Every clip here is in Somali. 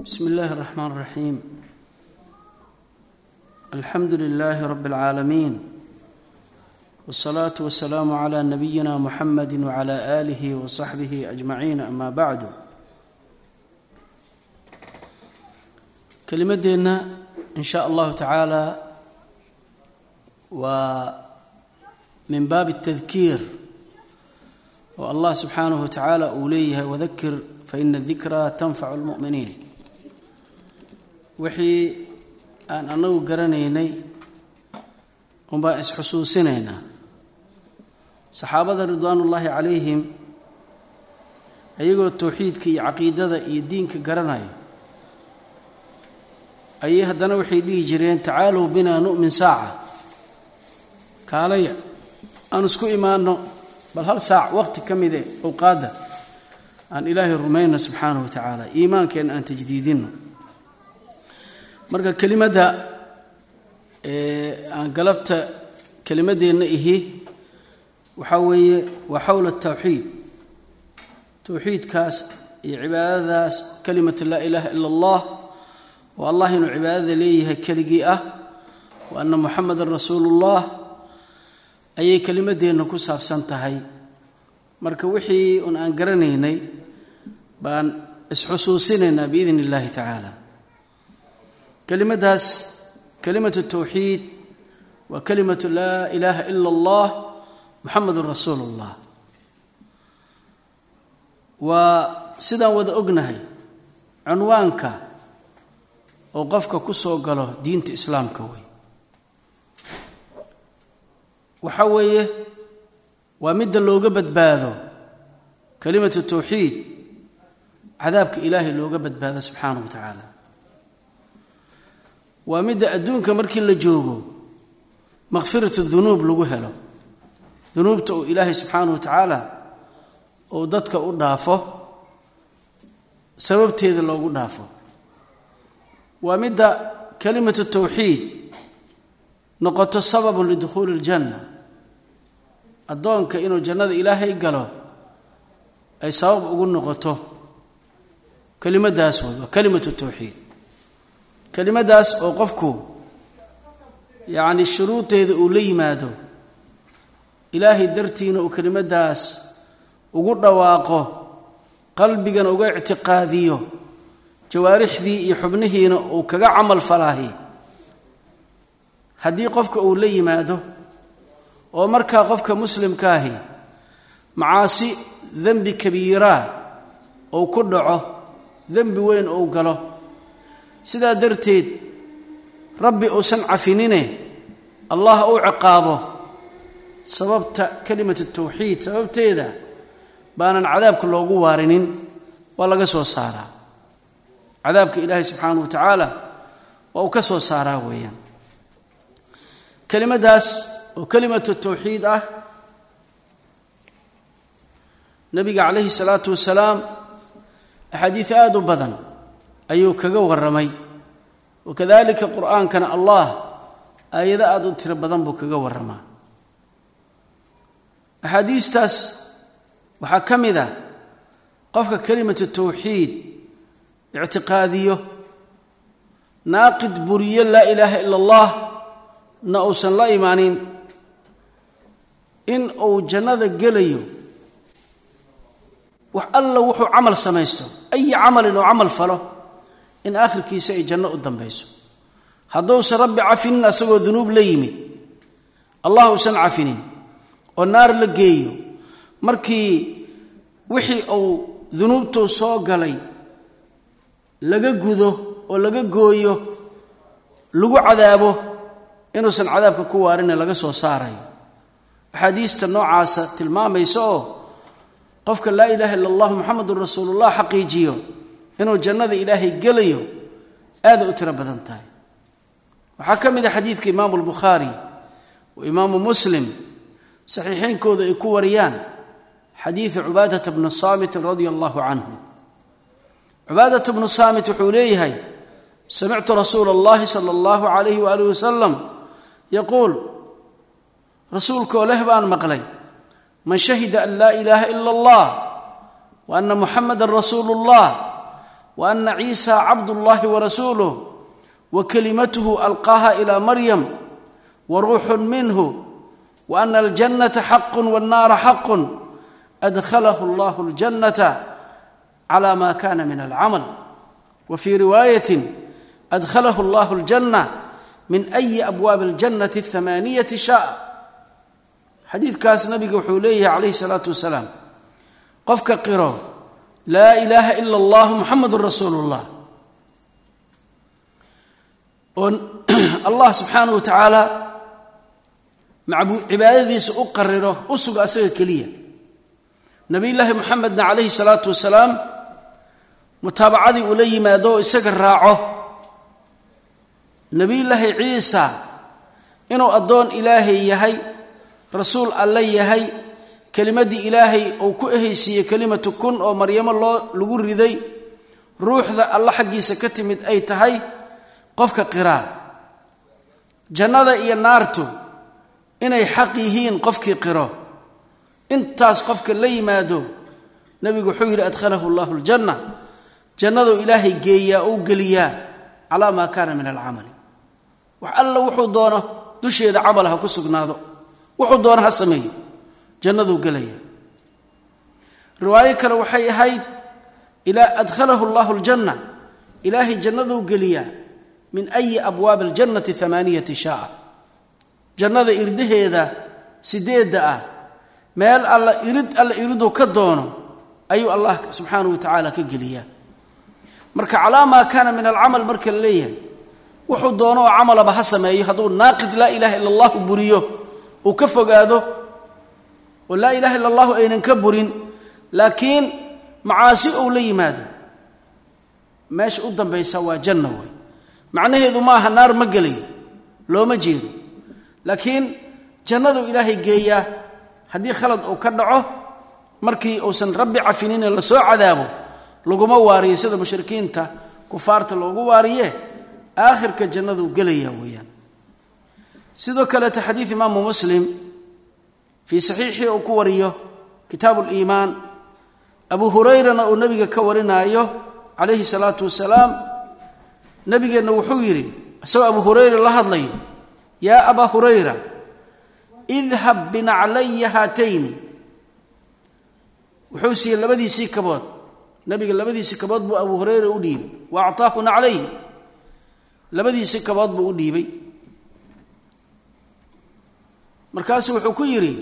بسم الله الرحمن الرحيم الحمد لله رب العالمين والصلاة والسلام على نبينا محمد وعلى آله وصحبه أجمعين أما بعد kelimadeenna in sha allahu tacaala waa min baabi اtadkiir oo allah subxaanahu wa tacaala uu leeyahay wadakir faina dikraa tanfacu lmu'miniin wixii aan anagu garanaynay unbaan isxusuusinaynaa. Saxaabada ridwaan ullaahi calayhim iyagoo towxiidka iyo caqiidada iyo diinka garanaya ayay haddana waxay dhihi jireen tacaalow binaa nu'min saaca. Kaalaya aan isku imaanno bal hal saac waqti ka mide owqaadda aan ilaahay rumayno subxaanahu wa tacaala iimaankeenna aan tajdiidinno marka kelimadda aan galabta kelimadeenna ihi waxaa weeye waa xowla tawxiid. Towxiidkaas iyo cibaadadaas kalimatu laa ilaaha ila allah oo allah inuu cibaadada leeyahay keligii ah wa anna muxamedan rasuulullah ayay kelimadeenna ku saabsan tahay. Marka wixii un aan garanaynay baan isxusuusinaynaa biidn illahi tacaala kelimadaas kelimatu towxiid waa kelimatu laa ilaaha ila allah muxamedun rasuulu llah waa sidaan wada ognahay cunwaanka oo qofka ku soo galo diinta islaamka wey waxa weeye waa midda looga badbaado kelimatu towxiid cadaabka ilaahay looga badbaado subxaanahu wa tacaala waa midda adduunka markii la joogo makfiratu dunuub lagu helo. Dunuubta uu ilaahay subxaanahu wa tacaala uu dadka u dhaafo sababteeda loogu dhaafo. Waa midda kelimatu towxiid noqoto sababun lidukhuuli iljanna addoonka inuu jannada ilaahay galo ay sabab ugu noqoto kelimadaas way waa kelimatu towxiid kelimadaas oo qofku yacni shuruudeeda uu la yimaado ilaahay dartiina uu kelimadaas ugu dhawaaqo qalbigana uga ictiqaadiyo jawaarixdii iyo xubnihiina uu kaga camal falaahi. Haddii qofka uu la yimaado oo markaa qofka muslimkaahi macaasi dembi kabiiraa uu ku dhaco dembi weyn uu galo sidaa darteed rabbi uusan cafinine allah uu ciqaabo sababta kelimatu tawxiid sababteeda baanan cadaabka loogu waarinin waa laga soo saaraa. Cadaabka ilaahay subxaanahu wa tacaala waa uu ka soo saaraa weeyaan. Kelimadaas oo kelimatu tawxiid ah nabiga calayhi salaatu wasalaam axaadiid aada u badan ayuu kaga warramay. Wakadalika qur'aankana allah aayado aada u tiro badan buu kaga warramaa. Axaadiistaas waxaa ka mid ah qofka kelimatu tawxiid ictiqaadiyo naaqid buriyo laa ilaaha ila allah na uusan la imaanin in uu jannada gelayo wax alla wuxuu camal samaysto. Ayi camalin oo camal falo in aakhirkiisa ay janno u dambayso. Hadduusan rabbi cafinin asagoo dunuub la yimid allah uusan cafinin oo naar la geeyo markii wixii uu dunuubtuu soo galay laga gudo oo laga gooyo lagu cadaabo inuusan cadaabka ku waarine laga soo saarayo. Axaadiista noocaasa tilmaamaysa oo qofka laa ilaaha illa allah muxamedun rasuulullah xaqiijiyo inuu jannada ilaahay gelayo aada u tiro badan tahay. Waxaa ka mid a xadiidka imaamu albukhaari wa imaamu muslim saxiixeynkooda ay ku wariyaan xadiidu cubaadata bni saamitin radia allahu canhu. Cubaadata bnu saamit wuxuu leeyahay samictu rasuula allahi sala allahu calayhi waaalih wasalam yaquul rasuulkaoo leh baan maqlay man shahida an laa ilaaha ila allah wa ana muxamadan rasuulu اllah wa ana ciisa cabdullahi warasuuluh wa kalimatuhu alqaaha ilaa maryam wa ruuxun minhu wa ana aljannata xaqun wannaara xaqun adkhalahu allahu aljannata cala ma kana min alcamal wa fii riwaayatin adkhalahu allahu aljanna min ayi abwaabi aljannati athamaaniyati shaa. Xadiidkaas nabiga wuxuu leeyahay calayhi salaatu wasalaam qofka qiro laa ilaaha ila allah muxamadun rasuulu llah oo allah subxaanahu wa tacaala cibaadadiisa u qariro u suga asaga keliya. Nabiyullaahi moxamedna calayhi salaatu wasalaam mutaabacadii uu la yimaado oo isaga raaco nebiyullaahi ciisa inuu addoon ilaahay yahay rasuul alle yahay kelimaddii ilaahay uu ku ehaysiiyey kelimatu kun oo maryamo loo lagu riday ruuxda alla xaggiisa ka timid ay tahay qofka qiraa jannada iyo naartu inay xaq yihiin qofkii qiro. Intaas qofka la yimaado nebigu wuxuu yidhi adkhalahu allahu aljanna. Jannaduu ilaahay geeyaa uu geliyaa calaa maa kaana min alcamali. Wax alla wuxuu doono dusheeda camal ha ku sugnaado. Wuxuu doono ha sameeyo jannaduu gelaya. Riwaayo kale waxay ahayd ilaa adkhalahu allahu aljanna ilaahay jannaduu geliyaa min ayi abwaabi aljannati amaaniyati shaa. Jannada irdaheeda sideedda ah meel alla irid alla iriduu ka doono ayuu allah subxaanahu wa tacaala ka geliyaa. Marka calaa maa kaana min alcamal marka la leeyahay wuxuu doono oo camalaba ha sameeyo hadduu naaqid laa ilaha ila allahu buriyo uu ka fogaado oo laa ilaha illa allahu aynan ka burin laakiin macaasi ou la yimaado. Meesha u dambaysa waa janna way. Macnaheedu maaha naar ma gelayo looma jeedo. Laakiin jannaduu ilaahay geeyaa haddii khalad uu ka dhaco markii uusan rabbi cafinine la soo cadaabo laguma waariyo sida mushrikiinta kufaarta loogu waariye aakhirka jannaduu gelaya weeyaan. Sidoo kaleeta xadiid imaamu muslim fii saxiixii uu ku wariyo kitaabu liimaan abu hurayrana uu nebiga ka warinaayo calayhi salaatu wasalaam nebigeenna wuxuu yidhi isagoo abu hurayra la hadlayo yaa abaa hurayra idhab binaclaya haatayni. Wuxuu siiyey labadiisii kabood. Nabiga labadiisii kabood buu abu hurayra u dhiibay. Wa acطaahu naclayhi. Labadiisii kabood buu u dhiibay markaasuu wuxuu ku yidhi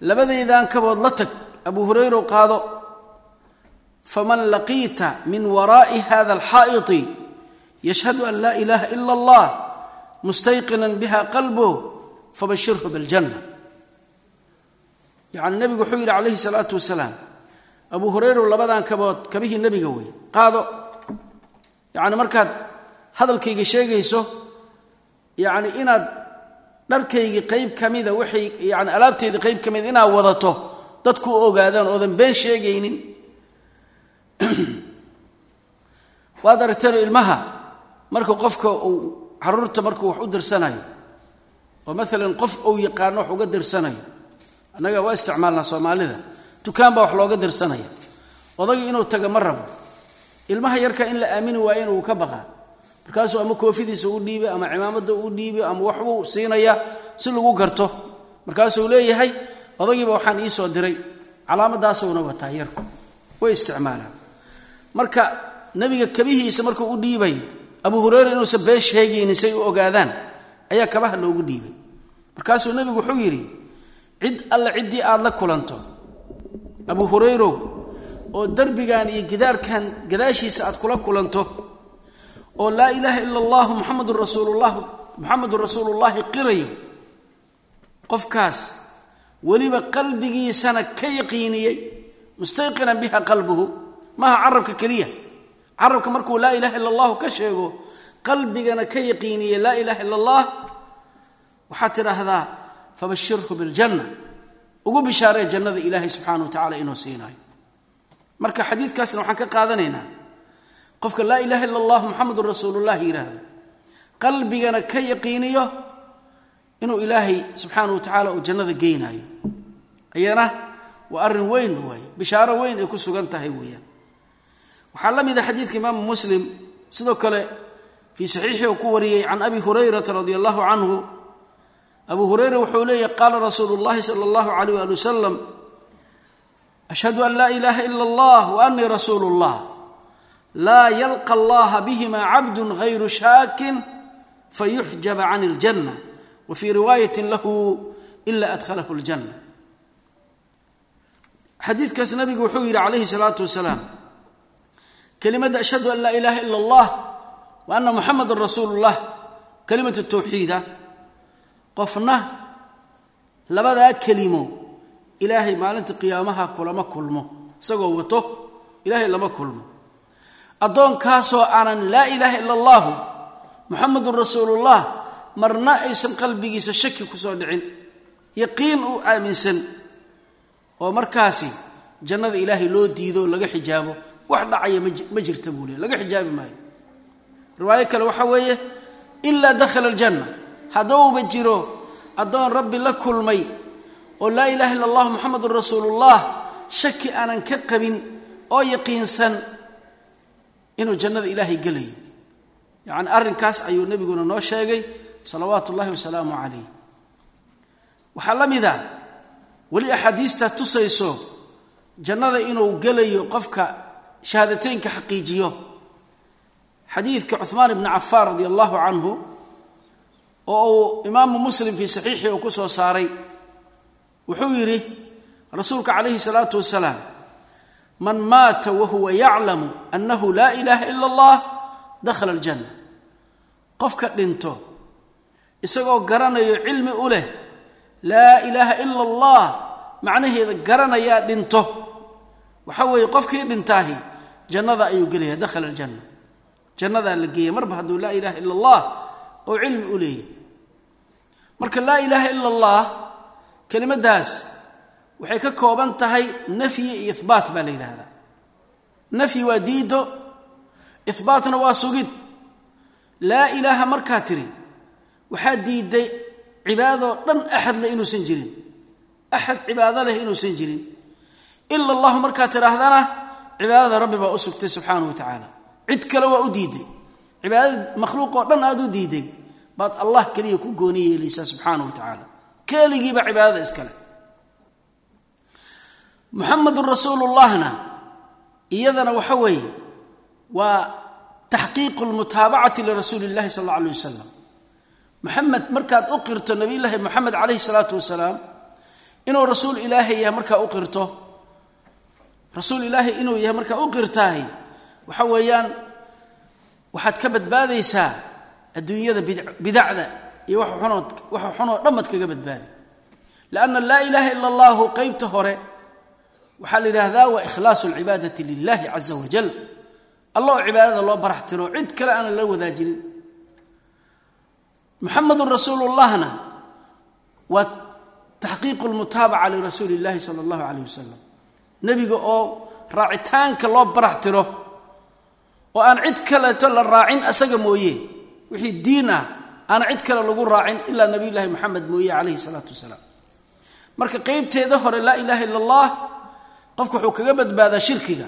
labadaydan kabood la tag abu hurayrow qaado faman laqiita min waraa'i hada alxaa'iti yashhadu an laa ilaaha ila allah mustayqinan biha qalbo fabashirhu biljanna. Yacni nebigu wuxuu yidhi calayhi salaatu wasalaam abu hurayrow labadan kabood kabihii nebiga wey qaado. Yacni markaad hadalkayga sheegayso yacni inaad dharkaygii qayb ka mida waxay yani alaabteydii qayb ka mida inaad wadato dadku ogaadaan oodan been sheegaynin. Waad aragteen ilmaha marka qofka uu carruurta markuu wax u dirsanayo oo maalan qof uu yaqaano wax uga dirsanayo annaga waa isticmaalnaa soomaalida dukaan baa wax looga dirsanaya odagii inuu taga ma rabo. Ilmaha yarka in la aamini waayo inuu ka baqaa markaasuu ama koofidiisa u dhiibay ama cimaamada u dhiibay ama waxbuu siinaya si lagu garto. Markaasuu leeyahay odagiiba waxaan iisoo diray calaamadaasuna wataa yarku way isticmaalaan. Marka nebiga kabihiisa markuu u dhiibay abu hureyra inuusan been sheegaynin say u ogaadaan ayaa kabaha loogu dhiibay. Markaasuu nebigu wuxuu yidhi cid alle ciddii aad la kulanto abu hurayrow oo derbigan iyo gidaarkan gadaashiisa aad kula kulanto oo laa ilaaha ila allahu muxamadun rasuulullah muxamedun rasuulullaahi qirayo qofkaas weliba qalbigiisana ka yaqiiniyey mustayqinan biha qalbuhu maaha carabka keliya. Carabka markuu laa ilaha ila allahu ka sheego qalbigana ka yaqiiniyey laa ilaha ila allah waxaad tidhaahdaa fabashirhu biljanna. Ugu bishaaree jannada ilaahay subxaana wa tacala inuu siinaayo marka xadiidkaasna waxaan ka qaadanaynaa qofka laa ilaha ila allah muxamedun rasuulullah yidhaahdo qalbigana ka yaqiiniyo inuu ilaahay subxaana wa tacaala uu jannada geynaayo ayana waa arrin weyn waay bishaaro weyn ay ku sugan tahay weeyaan. Waxaa la mida xadiidka imaamu muslim sidoo kale fii saxiixii uu ku wariyey can abi hurayrata radi allahu canhu abu hurayra wuxuu leeyahy qaala rasuulu llahi sala allahu alayh ali wasalam ashhadu an laa ilaha ila allah wa anii rasuulu llah laa yalqa allaha bihima cabdu gayru shaakin fayuxjaba can اljanna wa fii riwaayati lahu ila adkhalahu اljanna xadiidkaas nabigu wuxuu yidhi calayhi salaatu wasalaam kelimadda ashhadu an laa ilaha ila allah wa ana muxamadan rasuulu kelimatu tawxiida qofna labadaa kelimo ilaahay maalinta qiyaamaha kulama kulmo isagoo wato ilaahay lama kulmo addoonkaasoo aanan laa ilaaha ila allahu muxamadun rasuulullah marna aysan qalbigiisa shaki ku soo dhicin yaqiin uu aaminsan oo markaasi jannada ilaahay loo diido laga xijaabo wax dhacaya ma jirta buu le laga xijaabi maayo. Riwaayo kale waxaa weeye ilaa dakhala aljanna haddouba jiro addoon rabbi la kulmay oo laa ilaha illa allah muxamadun rasuulullah shaki aanan ka qabin oo yaqiinsan inuu jannada ilaahay gelayo. Yacni arrinkaas ayuu nebiguna noo sheegay salawaatu ullahi wasalaamu calayh. Waxaa la mid a weli axaadiista tusayso jannada inuu gelayo qofka shahaadateynka xaqiijiyo. Xadiidka cuhmaan ibni cafaan radi allahu canhu oo uu imaamu muslim fii saxiixii uu ku soo saaray wuxuu yidhi rasuulka calayhi salaatu wasalaam man maata wahuwa yaclamu annahu laa ilaaha ila allah dakhala aljanna. Qofka dhinto isagoo garanayo cilmi u leh laa ilaaha ila allah macnaheeda garanayaa dhinto. Waxa weeye qofkii dhintaahi jannada ayuu gelaya dakhala aljanna. Jannadaa la geeya marba hadduu laa ilaha ila allah oo cilmi u leeyahy marka laa ilaaha ila allah kelimadaas waxay ka kooban tahay nafyi iyo ihbaat baa la yidhaahdaa. Nafyi waa diido ihbaatna waa sugid. Laa ilaaha markaa tiri waxaa diiday cibaadadoo dhan axad leh inuusan jirin. Axad cibaado leh inuusan jirin. Ila allahu markaa tidhaahdana cibaadada rabbi baa u sugtay subxaanahu wa tacaala. Cid kale waa u diiday. Cibaadada makhluuqoo dhan aad u diiday baad allah keliya ku gooni yeelaysaa subxaanahu wa tacaala. Keligiiba cibaadada iskale muxamedun rasuulullahna iyadana waxa weeye waa taxqiiqu lmutaabacati lirasuuli illahi sal alla alay wasalam maxamed markaad u qirto nabiyullaahi moxamed calayhi salaatu wasalaam inuu rasuul ilaahay yahay markaa u qirto rasuul ilaahay inuu yahay markaa u qirtahay waxa weeyaan waxaad ka badbaadaysaa adduunyada bidacda iyo waxa xunoo dhammaad kaga badbaadi. Lianna laa ilaaha ila allahu qeybta hore waxaa la yidhaahdaa waa ikhlaasu alcibaadati lilahi caza wajal allah oo cibaadada loo barax tiro cid kale aanan la wadaajinin muxamedun rasuulullahna waa taxqiiqu lmutaabaca lirasuuli illahi sala allahu calayh wasalam nebiga oo raacitaanka loo barax tiro oo aan cid kaleeto la raacin asaga mooye wixii diin ah aana cid kale lagu raacin ilaa nabiyullaahi moxamed mooye calayhi salaatu wasalaam. Marka qeybteeda hore laa ilaaha illa allah qofku wuxuu kaga badbaadaa shirkiga.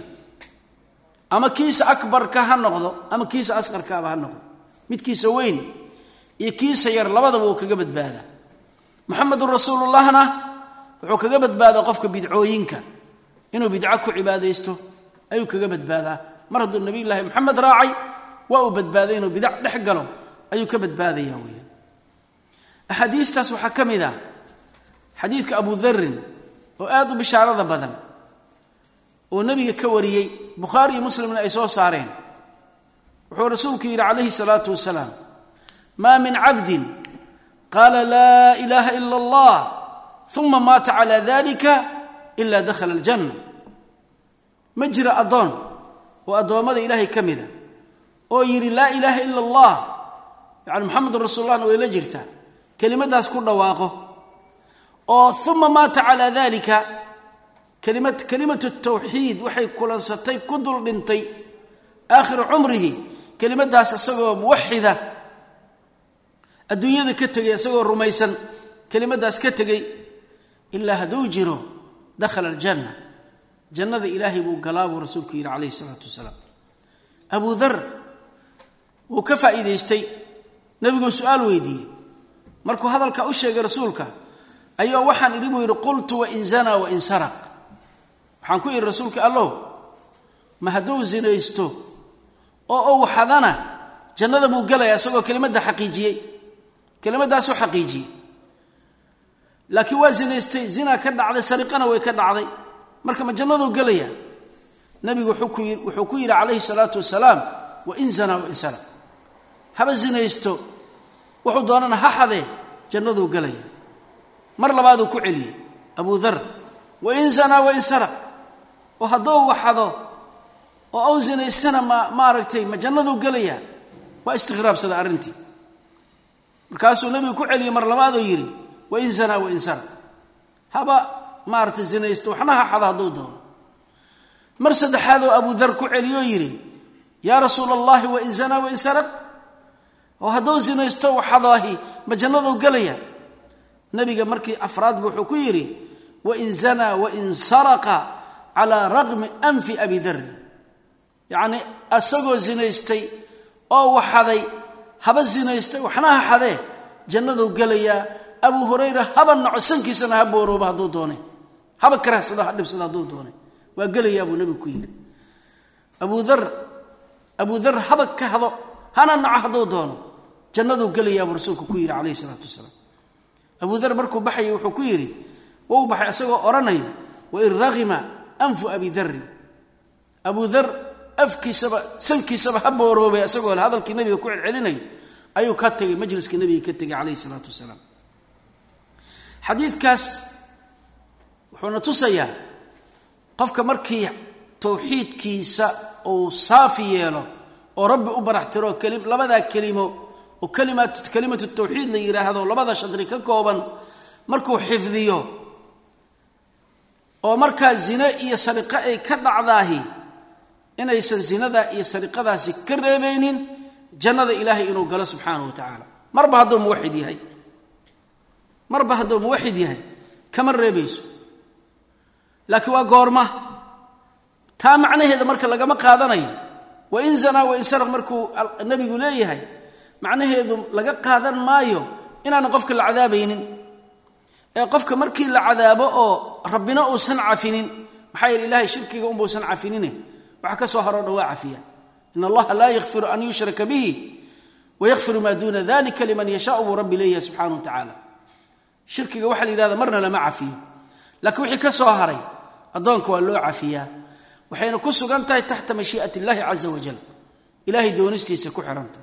Ama kiisa akbarka ha noqdo ama kiisa asqarkaaba ha noqdo. Midkiisa weyn iyo kiisa yar labadaba uu kaga badbaadaa. Muxamedun rasuulullahna wuxuu kaga badbaadaa qofka bidcooyinka. Inuu bidco ku cibaadaysto ayuu kaga badbaadaa. Mar hadduu nabiyullaahi moxamed raacay waa uu badbaaday inuu bidac dhex galo ayuu ka badbaadaya weyaan axaadiistaas waxaa ka mid ah xadiidka abu darin oo aad u bishaarada badan oo nebiga ka wariyey bukhaari iyo muslimna ay soo saareen. Wuxuu rasuulku yidhi calayhi salaatu wasalaam maa min cabdin. Qaala laa ilaaha ila allah uma maata cala dalika ila dakhala aljanna. Ma jira addoon oo addoommada ilaahay ka mida oo yidhi laa ilaaha ila allah yani moxamedun rasuulullahna way la jirtaa kelimadaas ku dhawaaqo. Oo uma maata calaa dalika kelimatu tawxiid waxay kulansatay ku dul dhintay aakhiru cumrihi. Kelimadaas isagoo muwaxida adduunyada ka tegay isagoo rumaysan kelimadaas ka tegay ilaa hadduu jiro dakhala aljanna. Jannada ilaahay buu galaa buu rasuulku yidhi calayhi isalaatu wasalaam. Abu dar wuu ka faa'iidaystay nebiguu su'aal weydiiyey. Markuu hadalka u sheegay rasuulka ayaa waxaan idhi buu yidhi qultu wain zanaa wain saraq waxaan ku idhi rasuulka allow ma hadduu zinaysto oo ou xadana jannada buu gelaya isagoo kelimadda xaqiijiyey kelimadaasuu xaqiijiyey. Laakiin waa zinaystay zinaa ka dhacday sariqana way ka dhacday. Marka ma jannaduu gelaya nabigu wuxuu ku yidhi calayhi salaatu wasalaam wain zanaa wain saraq haba zinaysto wuxuu doonana ha xadee jannaduu gelaya mar labaaduu ku celiyey abu dar wain zanaa wain saraq oo hadduu waxado oo ou zinaystana ma maaragtay ma jannaduu gelaya waa istikhraabsada arrintii. Markaasuu nabigu ku celiyey mar labaaduu yidhi wain zanaa wain saraq haba maaragtay zinaysto waxna ha hadduu doono. Mar saddexaadoo abu dar ku celiyoo yidhi yaa rasuula allahi wain zanaa wain saraq oo hadduu zinaysto waxadaahi ma jannaduu gelaya. Nabiga markii afraadba wuxuu ku yidhi wain zanaa wain saraqa calaa raqmi anfi abi darri yacnii asagoo zinaystay oo waxaday haba zinaystay waxna ha xadee jannaduu gelayaa. Abu hurayra haba naco sankiisana ha boorooba hadduu doonay. Haba karahsado ha dhibsado hadduu doonay. Waa gelayaa buu nebigu ku yidhi. Abu dar abu dar haba ka hado hana naco hadduu doono. Jannaduu gelayaa buu rasuulku ku yidhi calayhi isalaatu wasalaam. Abu dar markuu baxayay wuxuu ku yidhi wou baxay isagoo odhanayo wain raqima anfu abi darri abu dar afkiisaba sankiisaba ha booroobay isagoo hadalkii nabiga ku celcelinayo ayuu ka tegay majliskii nabiga ka tegay calayhi isalaatu wasalaam xadiidkaas wuxuuna tusayaa qofka markii towxiidkiisa uu saafi yeelo oo rabbi u baraxtiro labadaa kelimo oo kalimatu tawxiid la yidhaahdo labada shadri ka kooban markuu xifdiyo oo markaa zine iyo sariqo ay ka dhacdaahi inaysan zinada iyo sariqadaasi ka reebaynin jannada ilaahay inuu galo subxaanahu wa tacaala. Marba hadduu muwaxid yahay. Marba hadduu muwaxid yahay kama reebayso. Laakiin waa goorma. Taa macnaheeda marka lagama qaadanayo wain zanaa wain saraq markuu nabigu leeyahay macnaheedu laga qaadan maayo inaanan qofka la cadaabaynin. Ee qofka markii la cadaabo oo rabbina uusan cafinin. Maxaa yeele ilahay shirkiga unbuusan cafinine. Waxa ka soo haro dhan waa cafiya. In allaha laa yakfiru an yushraka bihi wayakfiru maa duuna dalika liman yashaau buu rabbi leeyahay subxana wa tacaala shirkiga waxaa la yidhahda marna lama cafiyo. Laakiin wixii ka soo haray addoonka waa loo cafiyaa. Waxayna ku sugan tahay taxta mashii'at illahi caza wajal ilahay doonistiisa ku xihantah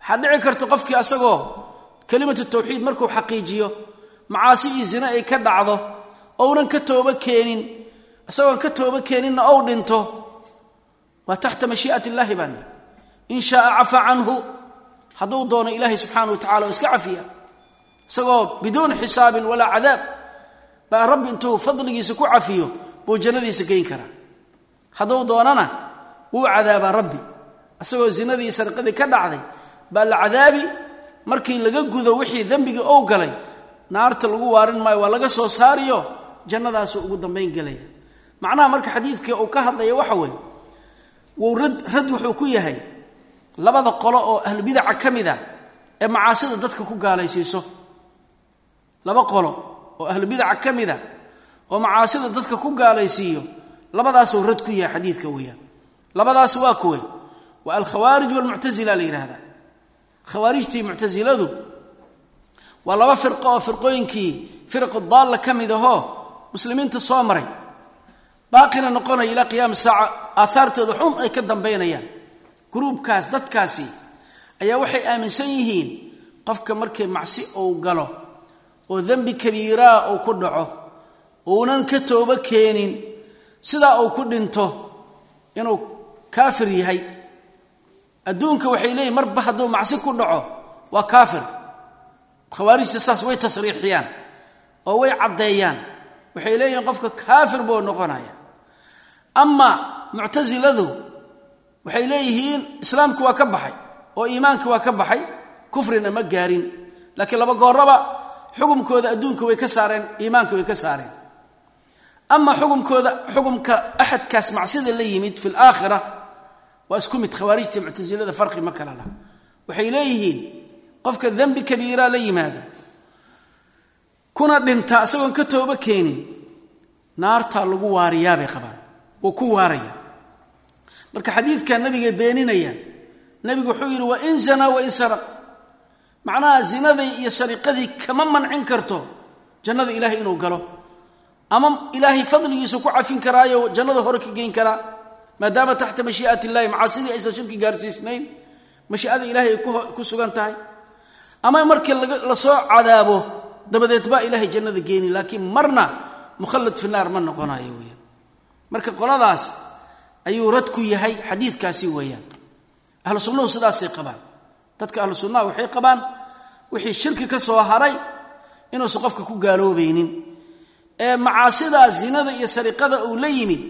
waxaa dhici karta ounan ka toobo keenin. Isagoon ka toobo keeninna ou dhinto. Waa taxta mashii'at illaahi baana. In shaaa cafa canhu hadduu doono ilaahay subxaana wa tacala oo iska cafiya. Isagoo biduuni xisaabin walaa cadaab. Baa rabbi intuu fadligiisa ku cafiyo buu jannadiisa geyn karaa. Hadduu doonana wuu cadaabaa rabbi. Isagoo zinadii sarqadii ka dhacday baa la cadaabi markii laga gudo wixii dembigii ou galay. Naarta lagu waarin maayo waa laga soo saariyo jannadaasuu ugu dambayn gelaya macnaha marka xadiidka uu ka hadlaya waxa weeye wuu rad rad wuxuu ku yahay labada qolo oo ahlubidaca ka mid a ee macaasida dadka ku gaalaysiiso. Laba qolo oo ahlubidaca ka mid a oo macaasida dadka ku gaalaysiiyo labadaasuu rad ku yahay xadiidka weeyaan. Labadaas waa kuwe. Waa alkhawaarij walmuctasila la yidhaahdaa khawaarijtii muctasiladu waa laba firqo oo firqooyinkii firqu daalla ka mid ahoo muslimiinta soo maray. Baaqina noqonaya ilaa qiyaami saaca aahaartooda xun ay ka dambaynayaan. Gruubkaas dadkaasi ayaa waxay aaminsan yihiin qofka markii macsi uu galo oo dembi kabiiraa uu ku dhaco uunan ka toobo keenin sidaa uu ku dhinto inuu kaafir yahay. Adduunka waxay leeyihiin marba hadduu macsi ku dhaco waa kaafir. Khawaarijta saas way tasriixiyaan oo way caddeeyaan waxay leeyihiin qofka kaafir buu noqonaya ama muctasiladu waxay leeyihiin islaamki waa ka baxay oo iimaanki waa ka baxay kufrina ma gaarin. Laakiin laba gooraba xukumkooda adduunka way ka saareen iimaanka way ka saareen. Ama xukumkooda xukumka axadkaas macsida la yimid fi laakhira waa isku mid khawaarijta muctasilada farqi ma kala laha. Waxay leeyihiin qofka dembi kabiiraa la yimaado kuna dhinta isagoon ka toobo keenin naartaa lagu waariyaabay qabaan wuu ku waaraya. Marka xadiidka nabiga beeninaya nabigu wuxuu yidhi wa in zanaa wa in saraq. Macnaha zinadii iyo sariqadii kama mancin karto jannada ilaahay inuu galo. Ama ilaahay fadligiisa ku cafin karaayo jannada hore ka geyn karaa maadaama taxta mashii'at illahi macaasidii aysan shirki gaarsiisnayn mashii'ada ilaahay ay ku sugan tahay. Ama markii la soo cadaabo dabadeed baa ilaahay jannada geeni laakiin marna mukhallad fi naar ma noqonayo weyaan marka qoladaas ayuu rad ku yahay xadiidkaasi weeyaan. Ahlu sunnuhu sidaasay qabaan. Dadka ahlu sunnaha waxay qabaan wixii shirki ka soo haray inuusan qofka ku gaaloobaynin. Ee macaasidaa zinada iyo sariqada uu la yimid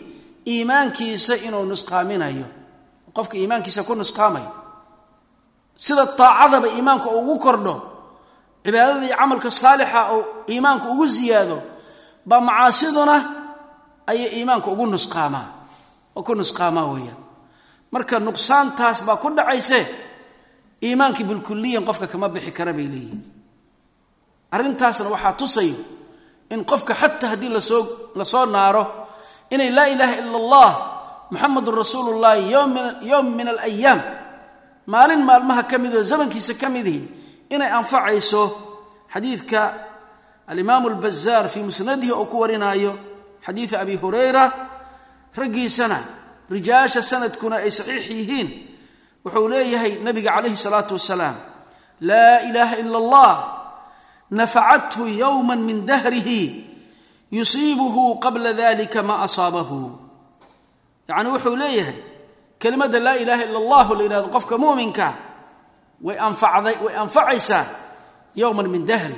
iimaankiisa inuu nusqaaminayo. Qofka iimaankiisa ku nusqaamayo. Sida taacadaba iimaanka ugu kordho cibaadada iyo camalka saalixa oo iimaanka ugu ziyaado baa macaasiduna ayay iimaanka ugu nusqaamaa oo ku nusqaamaa weeyaan. Marka nuqsaantaas baa ku dhacayse iimaankii bilkuliyan qofka kama bixi kara bay leeyihiin. Arrintaasna waxaa tusayo in qofka xataa haddii la soo la soo naaro inay laa ilaaha ila allah muxamadun rasuulu llahi yowm min alayaam maalin maalmaha ka mid oo zamankiisa ka midihi inay anfacayso xadiidka alimaamu albazaar fii musnadihi oo ku warinaayo xadiida abi hurayra raggiisana rijaasha sanadkuna ay saxiix yihiin wuxuu leeyahay nabiga calayhi salaatu wasalaam laa ilaaha ila allah nafacathu yowma min dahrihi yusiibuhu qabla dalika ma asaabahu. Yacni wuxuu leeyahay kelimadda laa ilaaha ila allahu la yidhahdo qofka muuminka way anfacday way anfacaysaa yowman min dahri.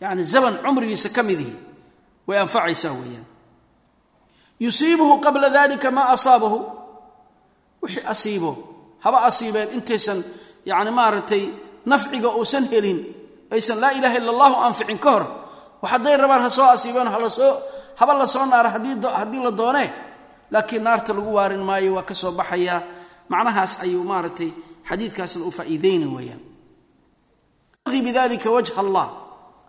Yacni zaman cumrigiisa ka midihi way anfacaysaa weeyaan. Yusiibuhu qabla dalika maa asaabahu. Wixii asiibo haba asiibeen intaysan yani maaragtay nafciga uusan helin aysan laa ilaha illa allahu anficin ka hor hadday rabaan ha soo asiibeen halasoo haba la soo naara haddii la doonee. Laakiin naarta lagu waarin maayo waa ka soo baxayaa. Macnahaas ayuu maaragtay xadiidkaasna u faa'iideyni weeyaan. Bidalika wajha allah.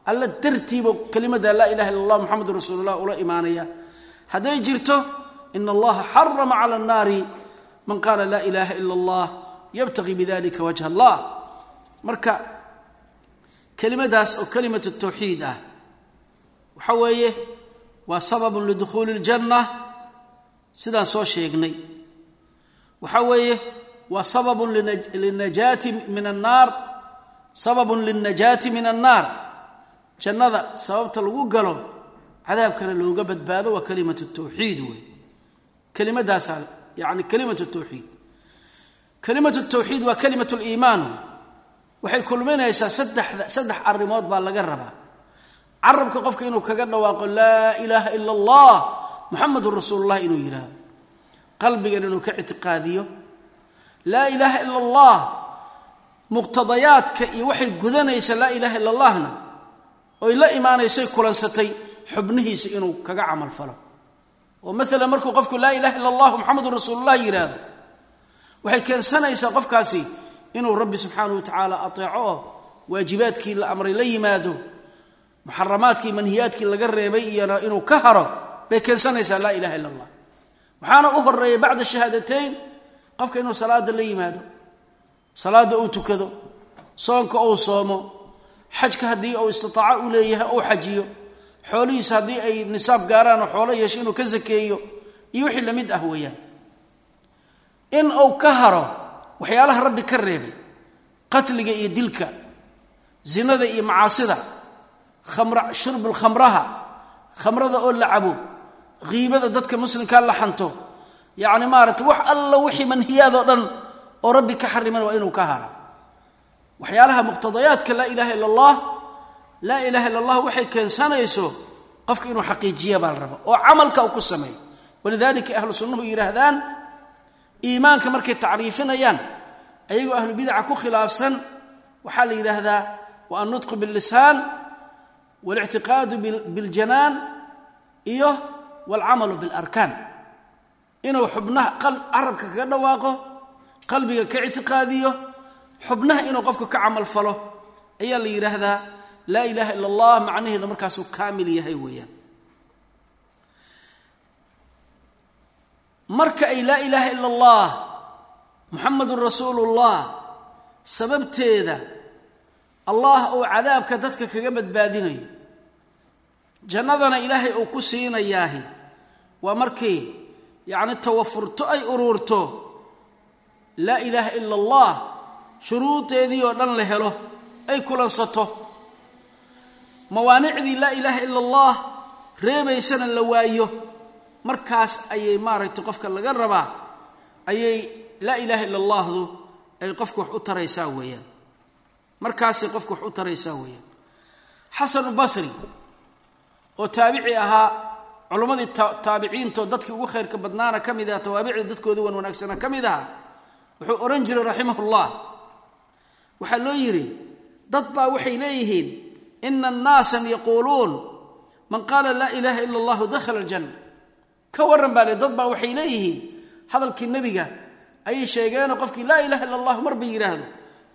Alla dartiiba kelimada laa ilaha illa allah muxamedun rasuulullah ula imaanaya. Hadday jirto in allaha xarama cala annaari man qaala laa ilaha ila allah yabtaqi bidalika wajha allah. Marka kelimadaas oo kelimat tawxiid ah waxa weeye waa sababun lidukhuuli ljanna sidaan soo sheegnay. Waxa weeye waa sababun linajaati min annaar sababun lilnajaati min annaar jannada sababta lagu galo cadaabkana looga badbaado waa kalimat tawxiid wey. Kelimadaasaa yani kalimat tawxiid. Kalimat tawxiid waa kalimat liimaan waxay kulminaysaa saddexda saddex arrimood baa laga rabaa. Carabka qofka inuu kaga dhawaaqo laa ilaaha ila allah muxamedun rasuulullah inuu yidhaahdo. Qalbigan inuu ka ictiqaadiyo laa ilaaha ila allah muqtadayaadka iyo waxay gudanaysa laa ilaaha ila allahna oy la imaanaysay kulansatay xubnihiisa inuu kaga camal falo. Oo maalan markuu qofku laa ilaha illa allah muxamedun rasuulullah yidhaahdo waxay keensanaysaa qofkaasi inuu rabbi subxaanahu wa tacaala ateeco oo waajibaadkii la amray la yimaado muxaramaadkii manhiyaadkii laga reebay iyona inuu ka haro bay keensanaysaa laa ilaha illa allah waxaana u horreeya bacda shahaadateyn qofka inuu salaada la yimaado salaada uu tukado soonka uu soomo xajka haddii uu istitaaco u leeyahay uu xajiyo xoolihiisa haddii ay nisaab gaaraan oo xoolo yeesho inuu ka sakeeyo iyo wixii la mid ah weeyaan. In uu ka haro waxyaalaha rabbi ka reebay qatliga iyo dilka zinada iyo macaasida khamra shurbul khamraha khamrada oo la cabo qiibada dadka muslimkaa la xanto yacni maaragtay wax alla wixii manhiyaadoo dhan oo rabbi ka xariman waa inuu ka hara waxyaalaha muqtadayaadka laa ilaha illa allah laa ilaha illa allah waxay keensanayso qofka inuu xaqiijiya baa la raba oo camalka uu ku sameeyo. Walidalika ahlu sunnuhu yidhaahdaan iimaanka markay tacriifinayaan ayagoo ahlu bidaca ku khilaafsan waxaa la yidhaahdaa wa annutqu billisaan walictiqaadu biljanaan iyo walcamalu bilarkaan inuu xubnaha carabka kaga dhawaaqo qalbiga ka ictiqaadiyo xubnaha inuu qofku ka camal falo ayaa la yidhaahdaa laa ilaaha ila allah macnaheedu markaasuu kaamil yahay weeyaan. Marka ay laa ilaaha ila allah muxamadun rasuulullah sababteeda allah uu cadaabka dadka kaga badbaadinayo. Jannadana ilaahay uu ku siinayaahi. Waa markay yacni tawafurto ay uruurto laa ilaaha ila allah shuruudeedii oo dhan la helo ay kulansato. Mawaanicdii laa ilaaha ila allah reebaysana la waayo markaas ayay maaragtay qofka laga rabaa ayay laa ilaaha ila allahdu ay qofka wax u taraysaa weeyaan. Markaasay qofka wax u taraysaa weeyaan. Xasanu basri oo taabici ahaa culammadii taabiciinto dadkii ugu khayrka badnaana ka mid aha tawaabicda dadkoodii wan wanaagsana ka mid aha wuxuu odhan jiray raximahullah. Waxaa loo yidhi dad baa waxay leeyihiin ina annaasan yaquuluun man qaala laa ilaaha ila allahu dakhala aljanna. Ka warran baa le dad baa waxay leeyihiin hadalkii nebiga ayay sheegeenoo qofkii laa ilaha illa allahu marba yidhaahdo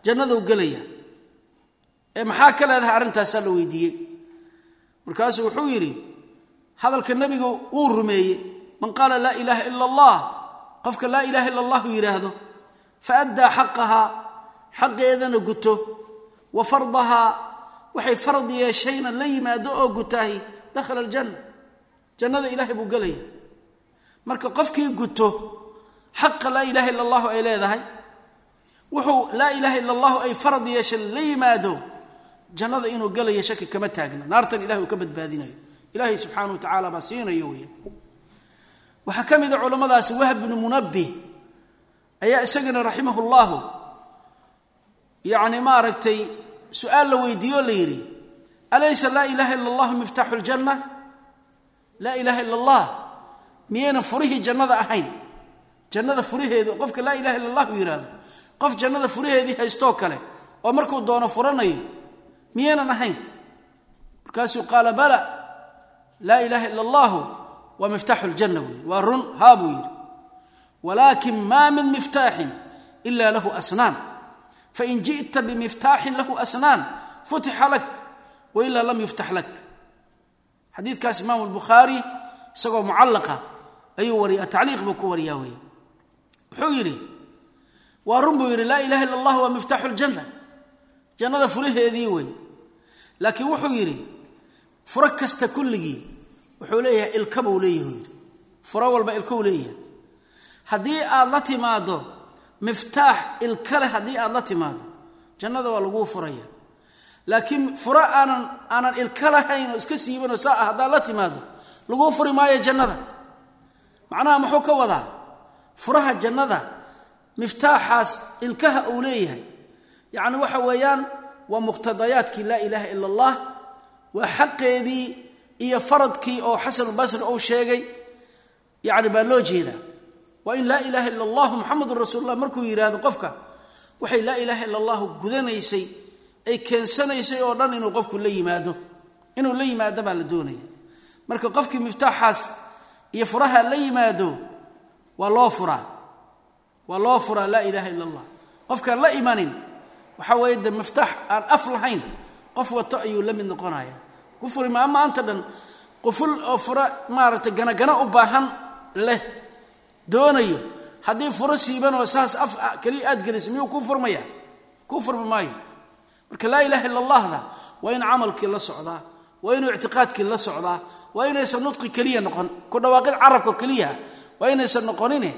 jannaduu gelaya. Ee maxaa ka leedahay arrintaasaa la weydiiyey? Markaasuu wuxuu yidhi hadalka nebigu wuu rumeeyey. Man qaala laa ilaaha ila allah qofka laa ilaha illa allahu yidhaahdo fa addaa xaqahaa xaqeedana guto. Wa fardahaa waxay fard yeeshayna la yimaado oo gutaahi dakhala aljanna. Jannada ilaahay buu gelaya marka qofkii guto xaqa laa ilaha illa allahu ay leedahay wuxuu laa ilaha illa allahu ay farad yeesha la yimaado jannada inuu gelayo shaki kama taagna naartan ilahay uu ka badbaadinayo ilaahay subxaana wa tacaala baa siinayo weya waxaa ka mid a culammadaasi wahb bnu munabbih ayaa isagana raximah llahu yacni maaragtay su'aal la weydiiyo la yidhi alaysa laa ilaha illa allahu miftaaxu ljanna laa ilaha illa allah miyaynan furihii jannada ahayn. Jannada furaheedu qofka laa ilaha illa allahu yidhaahdo qof jannada furaheedii haystoo kale oo markuu doono furanayo miyaynan ahayn. Markaasuu qaala bala laa ilaha illa allahu waa miftaaxu ljanna yidhi. Waa run haa buu yidhi. Walaakin maa min miftaaxin ila lahu asnaan. Fain ji'ta bimiftaaxin lahu asnaan futixa lak wailaa lam yuftax lak. Xadiidkaas imaamu lbukhaari isagoo mucallaqa ayuu wariya tacliiq buu ku wariyaa weeye. Wuxuu yidhi waa run buu yidhi laa ilaha illa allah waa miftaaxu ljanna jannada furaheedii wey laakiin wuxuu yidhi furo kasta kulligii wuxuu leeyahay ilka buu leeyahi yidhi. Furo walba ilkou leeyahay. Haddii aad la timaado miftaax ilka leh haddii aad la timaado jannada waa laguu furaya. Laakiin furo aanan aanan ilka lahayn oo iska siibanoo saa ah haddaad la timaado laguu furi maayo jannada. Macnaha muxuu ka wadaa? Furaha jannada miftaaxaas ilkaha uu leeyahay. Yacni waxa weeyaan waa muqtadayaadkii laa ilaaha ila allah waa xaqeedii iyo faradkii oo xasanulbasri uu sheegay. Yacni baa loo jeedaa. Waa in laa ilaaha ila allahu muxamedun rasuulullah markuu yidhaahdo qofka waxay laa ilaaha ila allahu gudanaysay ay keensanaysay oo dhan inuu qofku la yimaado. Inuu la yimaado baa la doonaya. Marka qofkii miftaaxaas iyo furaha la yimaado waa loo furaa. Waa loo furaa laa ilaaha ila allah. Qofkaan la imanin waxaa weeye de miftaax aan af lahayn qof wato ayuu la mid noqonaya. Ku furi maa maanta dhan quful oo fura maaragtay ganagana u baahan leh doonayo. Haddii furo siibanoo saas af keliya aad gelisa miyuu kuu furmaya? Kuu furmi maayo. Marka laa ilaha illa allahda waa in camalkii la socdaa waa inuu ictiqaadkii la socdaa waa inaysan nudqi keliya noqon ku dhawaaqid carabka keliya waa inaysan noqonine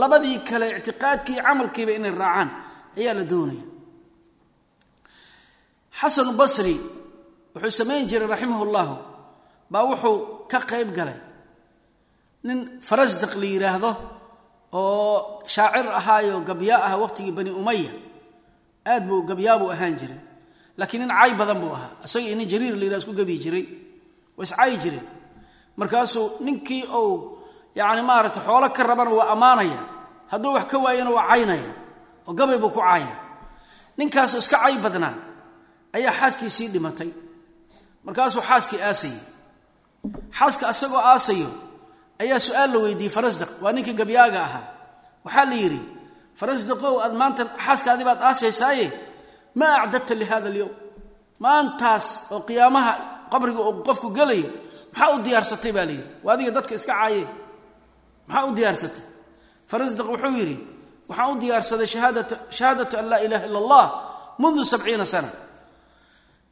labadii kale ictiqaadkii camalkiiba inay raacaan ayaa la doonaya xasanu basri wuxuu samayn jiray raximah llahu baa wuxuu ka qayb galay. Nin farasdaq la yidhaahdo oo shaacir ahaayo gabyaa ah waqtigii bani umaya aad buu gabyaabuu ahaan jiray. Laakiin nin cay badan buu ahaa isagii nin jariir la yidhah isku gabi jiray waa iscayi jireen markaasuu ninkii uu yacni maaragtay xoolo ka rabana waa ammaanaya hadduu wax ka waayana waa caynaya oo gabay buu ku caaya. Ninkaasoo iska cay badnaa ayaa xaaskiisii dhimatay. Markaasuu xaaskii aasayay. Xaaska asagoo aasayo ayaa su'aal la weydiiyey farasdaq waa ninkii gabyaaga ahaa. Waxaa la yidhi farasdaqow aad maanta xaaskaadii baad aasaysaaye? Maa acdadta lihada alyowm. Maantaas oo qiyaamaha qabriga oo qofku gelayo maxaa u diyaarsatay? Baa layidhi waa adiga dadka iska caaye. Maxaa u diyaarsatay? Farasdaq wuxuu yidhi waxaan u diyaarsaday shahaadatu an laa ilaha illa allah mundu sabciina sana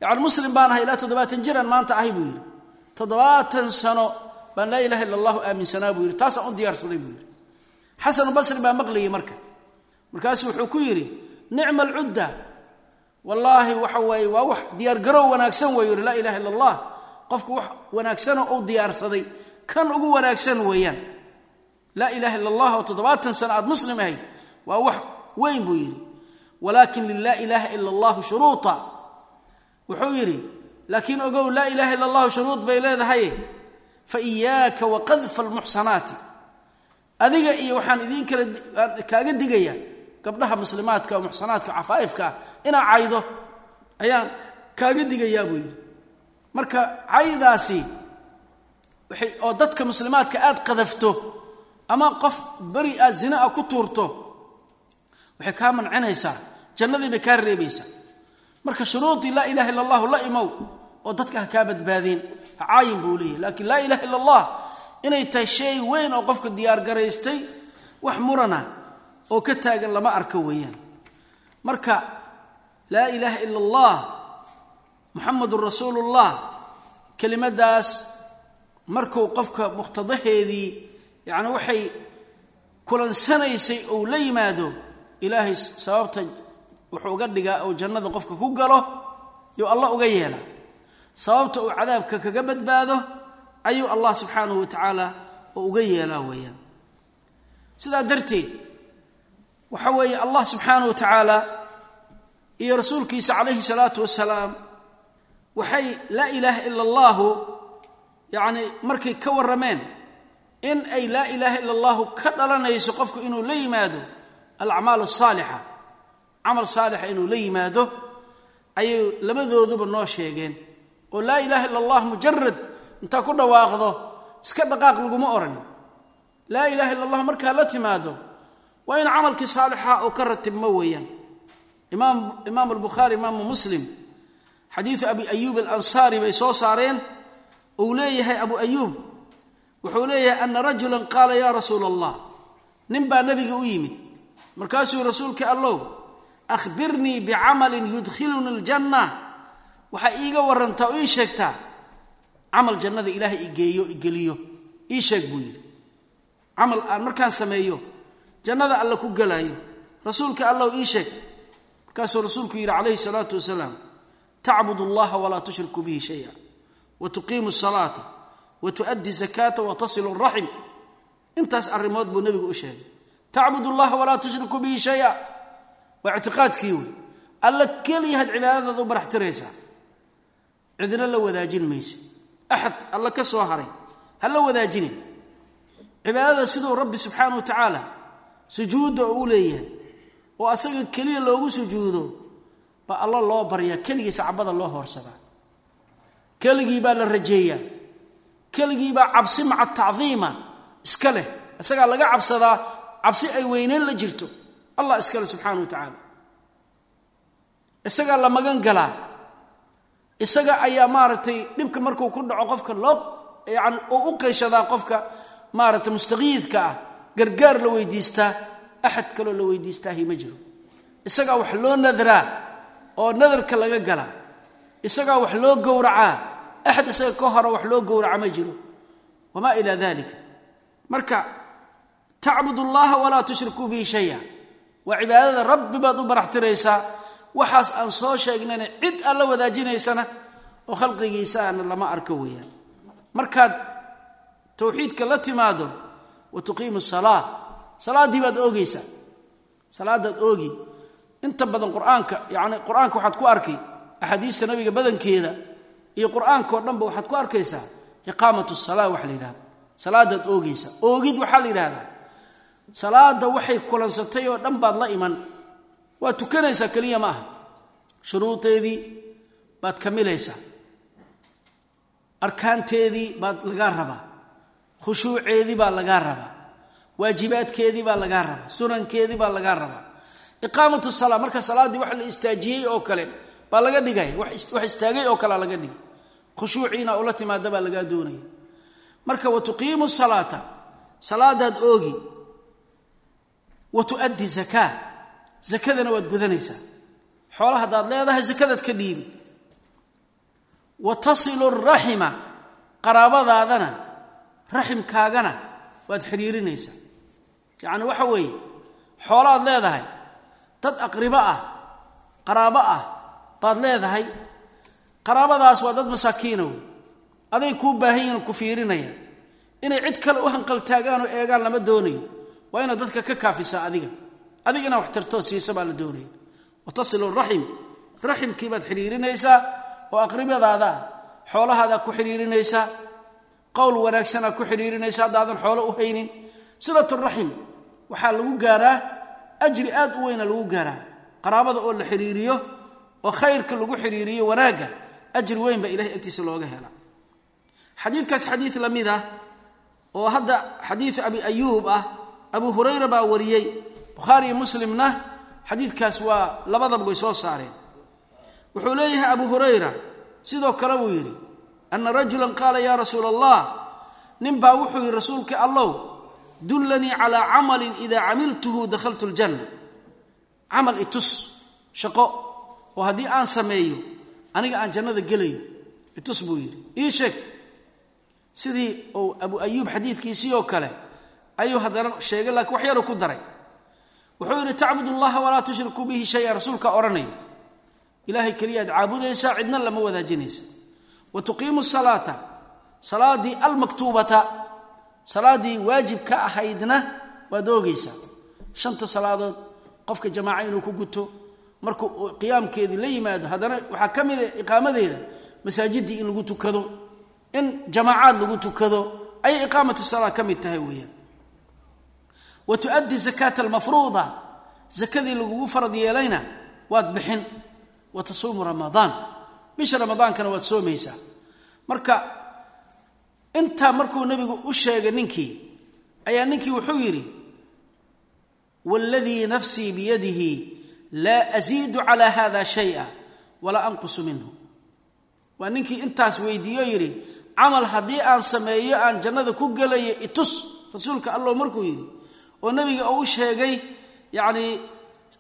yacni muslim baan ahay ilaa toddobaatan jiraan maanta ahay buu yidhi. Toddobaatan sano baan laa ilaha illa allahu aaminsanaa buu yidhi. Taasaan u diyaarsaday buu yidhi. Xasanu basri baa maqlayay marka. Markaasu wuxuu ku yidhi nicma alcudda. Wallaahi waxa weeye waa wax diyaargarow wanaagsan weeyu laa ilaha illa allah qofku wax wanaagsanoo uu diyaarsaday kan ugu wanaagsan weeyaan. Laa ilaha illa allah oo toddobaatan sano aad muslim ahayd waa wax weyn buu yidhi. Walaakin lilaa ilaaha ila allahu shuruuta wuxuu yidhi laakiin ogow laa ilaha illa allahu shuruud bay leedahay. Fa iyaaka wa qadfa almuxsanaati adiga iyo waxaan idiin kala kaaga digaya gabdhaha muslimaadka oo muxsanaadka cafaa'ifka ah inaa caydo ayaan kaaga digayaa buu yidhi. Marka caydaasi waxay oo dadka muslimaadka aad qadafto ama qof beri aad zina a ku tuurto waxay kaa mancinaysaa jannadii bay kaa reebaysaa marka shuruudii laa ilaha illa allahu la imow oo dadka ha kaa badbaadeen caayin buu leeyahy laakiin laa ilaha illa allah inay tahay shay weyn oo qofka diyaargaraystay wax murana oo ka taagan lama arko weeyaan. Marka laa ilaaha ila allah muxamadun rasuulullah kelimadaas markuu qofka muqtadaheedii yacni waxay kulansanaysay ou la yimaado ilaahay sababta wuxuu uga dhigaa ou jannada qofka ku galo yuu allah uga yeelaa sababta uu cadaabka kaga badbaado ayuu allah subxaanahu wa tacaala oo uga yeelaa weeyaan. Sidaa darteed waxa weeye allah subxaanahu wa tacaala iyo rasuulkiisa calayhi salaatu wasalaam waxay laa ilaaha ila allahu yacni markay ka warrameen in ay laa ilaaha ila allahu ka dhalanayso qofku inuu la yimaado alacmaal asaalixa camal saalixa inuu la yimaado ayay labadooduba noo sheegeen oo laa ilaaha illa allah mujarad intaa ku dhawaaqdo iska dhaqaaq laguma oranin. Laa ilaha illa allah markaa la timaado waa in camalkii saalixa oo ka ratibmo weeyaan. Imaam albukhaari imaamu muslim xadiidu abi ayuub alansaari bay soo saareen uu leeyahay abu ayuub wuxuu leeyahay ana rajulan qaala yaa rasuula allah nin baa nabiga u yimid. Markaasuu rasuulka allow ahbirnii bicamalin yudkhiluni aljanna waxaa iiga warantaa oo ii sheegtaa camal jannada ilaahay igeeyo igeliyo ii sheeg buu yidhi. Camal aan markaan sameeyo jannada alle ku gelaayo rasuulka allow ii sheeg. Markaasuu rasuulku yidhi calayhi salaatu wasalaam tacbud allaha walaa tushriku bihi shaya wa tuqiimu salaata wa tu'addi zakaata wa tasilu raxim intaas arrimood buu nebigu u sheegay. Tacbud allaha walaa tushriku bihi shaya waa ictiqaadkii wey alla keliyahaad cibaadadaada u baraxtiraysaa cidna la wadaajin mayse. Axad alla ka soo haray. Ha la wadaajinin. Cibaadada siduu rabbi subxaana wa tacaala sujuudda uu leeyahay oo asaga keliya loogu sujuudo baa alla loo baryaa keligii sacbada loo hoorsadaa keligii baa la rajeeyaa keligii baa cabsi maca tacdiima iska leh. Isagaa laga cabsadaa cabsi ay weyneyn la jirto allah iska leh subxaana wa tacaala. Isagaa la magan galaa. Isaga ayaa maaragtay dhibka markuu ku dhaco qofka loo yani oo u qeyshadaa qofka maaragtay mustaqiidka ah gargaar la weydiistaa axad kaloo la weydiistaahi ma jiro. Isagaa wax loo nadraa oo nadarka laga galaa. Isagaa wax loo gowracaa axad isaga ka hora wax loo gowraca ma jiro. Wamaa ilaa dalika marka tacbud allaha walaa tushrikuu bihi shaya waa cibaadada rabbi baad u baraxtiraysaa. Waxaas aan soo sheegnayna cid aan la wadaajinaysana oo khalqigiisaana lama arko weeyaan. Markaad towxiidka la timaado wa tuqiimu salaa salaaddii baad oogeysaa salaadaad oogi. Inta badan qur'aanka yacni qur'aanka waxaad ku arkay axaadiista nabiga badankeeda iyo qur'aankao dhanba waxaad ku arkaysaa iqaamat salaa waxa la yidhahda salaadaad oogeysaa oogid waxaa la yidhahdaa salaada waxay kulansatay oo dhan baad la iman. Waad tukanaysaa keliya ma aha shuruudeedii baad kamilaysaa arkaanteedii baad lagaa rabaa. Khushuuceedii baa lagaa rabaa. Waajibaadkeedii baa lagaa rabaa. Sunankeedii baa lagaa rabaa. Iqaamatu salaa marka salaaddii wax la istaajiyey oo kale baa laga dhigaya wax istaagay oo kalea laga dhigay. Khushuuciina ula timaada baa lagaa doonaya. Marka wa tuqiimu salaata. Salaadaad oogi wa tu'addi zakaa zakadana waad gudanaysaa. Xoola haddaad leedahay zakadaad ka dhiibi. Wa tasilu raxima qaraabadaadana raximkaagana waad xidhiirinaysaa. Yacni waxa weeye xoolaad leedahay dad aqribo ah qaraabo ah baad leedahay qaraabadaas waa dad masaakiina wey aday kuu baahan yihiin ku fiirinaya. Inay cid kale u hanqaltaagaan oo eegaan lama doonayo waa inaad dadka ka kaafisaa adiga. Adiga inaad wax tirtoo siisa baa la doonaya wa tasilu raxim. Raximkii baad xidhiirinaysaa oo aqribadaada ah xoolahaadaa ku xidhiirinaysaa. Qowl wanaagsanaa ku xidhiirinaysa haddaadan xoolo u haynin. Silaturaxim waxaa lagu gaaraa ajri aad u weyna lagu gaaraa. Qaraabada oo la xidhiiriyo oo khayrka lagu xidhiiriyo wanaagga ajri weyn baa ilahay agtiisa looga helaa. Mid ah oo hadda xadiidu abi ah abu hurayra baa wariyey. Bukhaariyo muslimna xadiidkaas waa labadaba way soo saareen. Wuxuu leeyahay abu hurayra sidoo kale buu yidhi ana rajulan qaala yaa rasuula allah ninbaa wuxuu yidhi rasuulka allow dullanii calaa camalin idaa camiltuhu dakhaltu ljanna camal itus shaqo oo haddii aan sameeyo aniga aan jannada gelayo itus buu yidhi. Ii sheeg sidii uu abu ayuub xadiidkiisii oo kale ayuu haddana sheegay laakiin wax yaru ku daray. Wuxuu yidhi tacbud allaha walaa tushrikuu bihi shaya rasuulka odhanaya ilaahay keliyaad caabudaysaa cidna lama wadaajinaysa. Wa tuqiimu salaata salaadii almaktuubata salaadii waajib ka ahaydna waad oogaysaa. Shanta salaadood qofka jamaaca inuu ku guto markuu qiyaamkeedii la yimaado haddana waxaa ka mida iqaamadeeda masaajidii in lagu tukado in jamaacaad lagu tukado ayay iqaamatu salaa ka mid tahay weeyaan wa tuaddi zakaata almafruuda. Zakadii lagugu farad yeelayna waad bixin. Wa tasuumu ramadaan. Bisha ramadaankana waad soomaysaa. Marka intaa markuu nebigu u sheegay ninkii ayaa ninkii wuxuu yidhi wاladii nafsii biyadihi laa asiidu calى hada shaya walaa anqusu minhu. Waa ninkii intaas weydiiyo yidhi camal haddii aan sameeyo aan jannada ku gelayo itus. Rasuulka allow markuu yidhi oo nebiga uu sheegay yacnii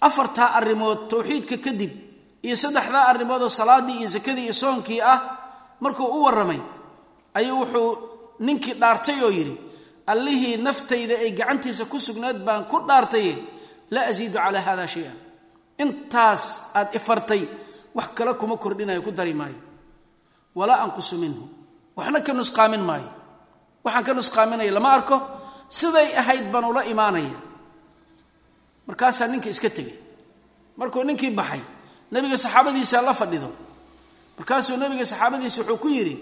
afartaa arrimood towxiidka kadib iyo saddexdaa arrimood oo salaaddii iyo sakadii iyo soonkii ah markuu u warramay ayuu wuxuu ninkii dhaartay oo yidhi allihii naftayda ay gacantiisa ku sugnayd baan ku dhaartaye laa asiidu calaa hada shay-an. Intaas aad ifartay wax kale kuma kordhinayo ku dari maayo. Walaa anqusu minhu. Waxna ka nusqaamin maayo. Waxaan ka nusqaaminaya lama arko siday ahayd baan ula imaanaya. Markaasaa ninka iska tegay markuu ninkii baxay nebiga saxaabadiisa la fadhido. Markaasuu nebiga saxaabadiisa wuxuu ku yidhi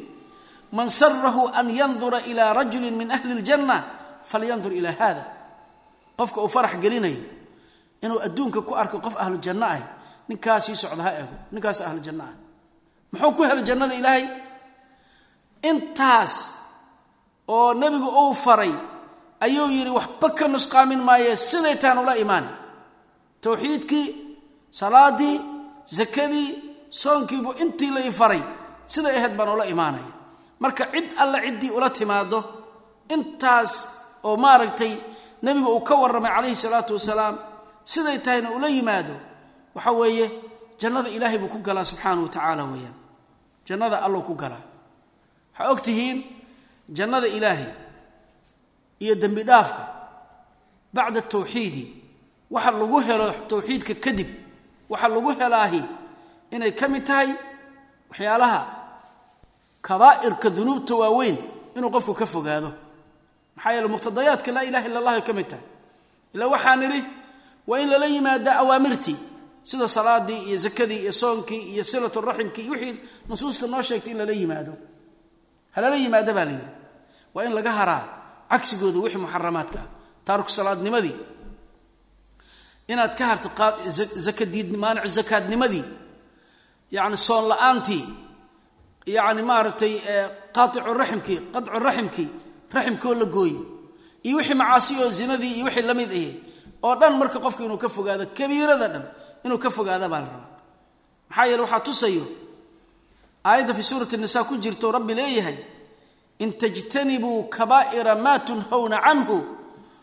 man sarahu an yandura ilaa rajulin min ahli اljanna falyandur ilaa hada qofka uu farax gelinayo inuu adduunka ku arko qof ahlu ah ninkaasii socda ha ego ninkaas ahlu ah. Muxuu ku helay jannada ilaahay? Intaas oo nebigu uu faray ayuu yidhi waxba ka nusqaamin maaye siday taan ula imaani. Towxiidkii salaadii sakadii soonkiibu intii la faray siday ahayd baan ula imaanaya. Marka cid alle ciddii ula timaado intaas oo maaragtay nebigu uu ka warramay calayhi salaatu wasalaam siday tahayna ula yimaado waxa weeye jannada ilaahay buu ku galaa subxaana wa tacaala weeyaan. Jannada allou ku galaa. Waxaa og tihiin jannada ilaahay iyo dembi dhaafka bacda tawxiidi waxa lagu helo towxiidka kadib waxa lagu helaahi inay ka mid tahay waxyaalaha kabaa'irka dunuubta waaweyn inuu qofku ka fogaado. Maxaa yeele muqtadayaadka laa ilaha illa allah ay ka mid tahay. Ilaa waxaan idhi waa in lala yimaada awaamirtii sida salaadii iyo zakadii iyo soonkii iyo silatu raximkii wixii nusuusta noo sheegtay in lala yimaado. Halala yimaado baa la yidhi. Waa in laga haraa cagsigooda wixii muxaramaadka ah. Taariku salaadnimadii. Inaad ka harto maanicu zakaadnimadii. Yacni soon la'aantii. Yacni maaragtay qaaicu raximkii qaطcu raximkii raximkoo la gooye iyo wixii macaasi oo zinadii iyo wixii la mid ahi oo dhan marka qofku inuu ka fogaado kabiirada dhan inuu ka fogaada baa la rabaa. Maxaa yeele waxaa tusayo aayadda fii suurati nisa ku jirto rabbi leeyahay in tajtanibuu kabaa'ira maa tunhawna canhu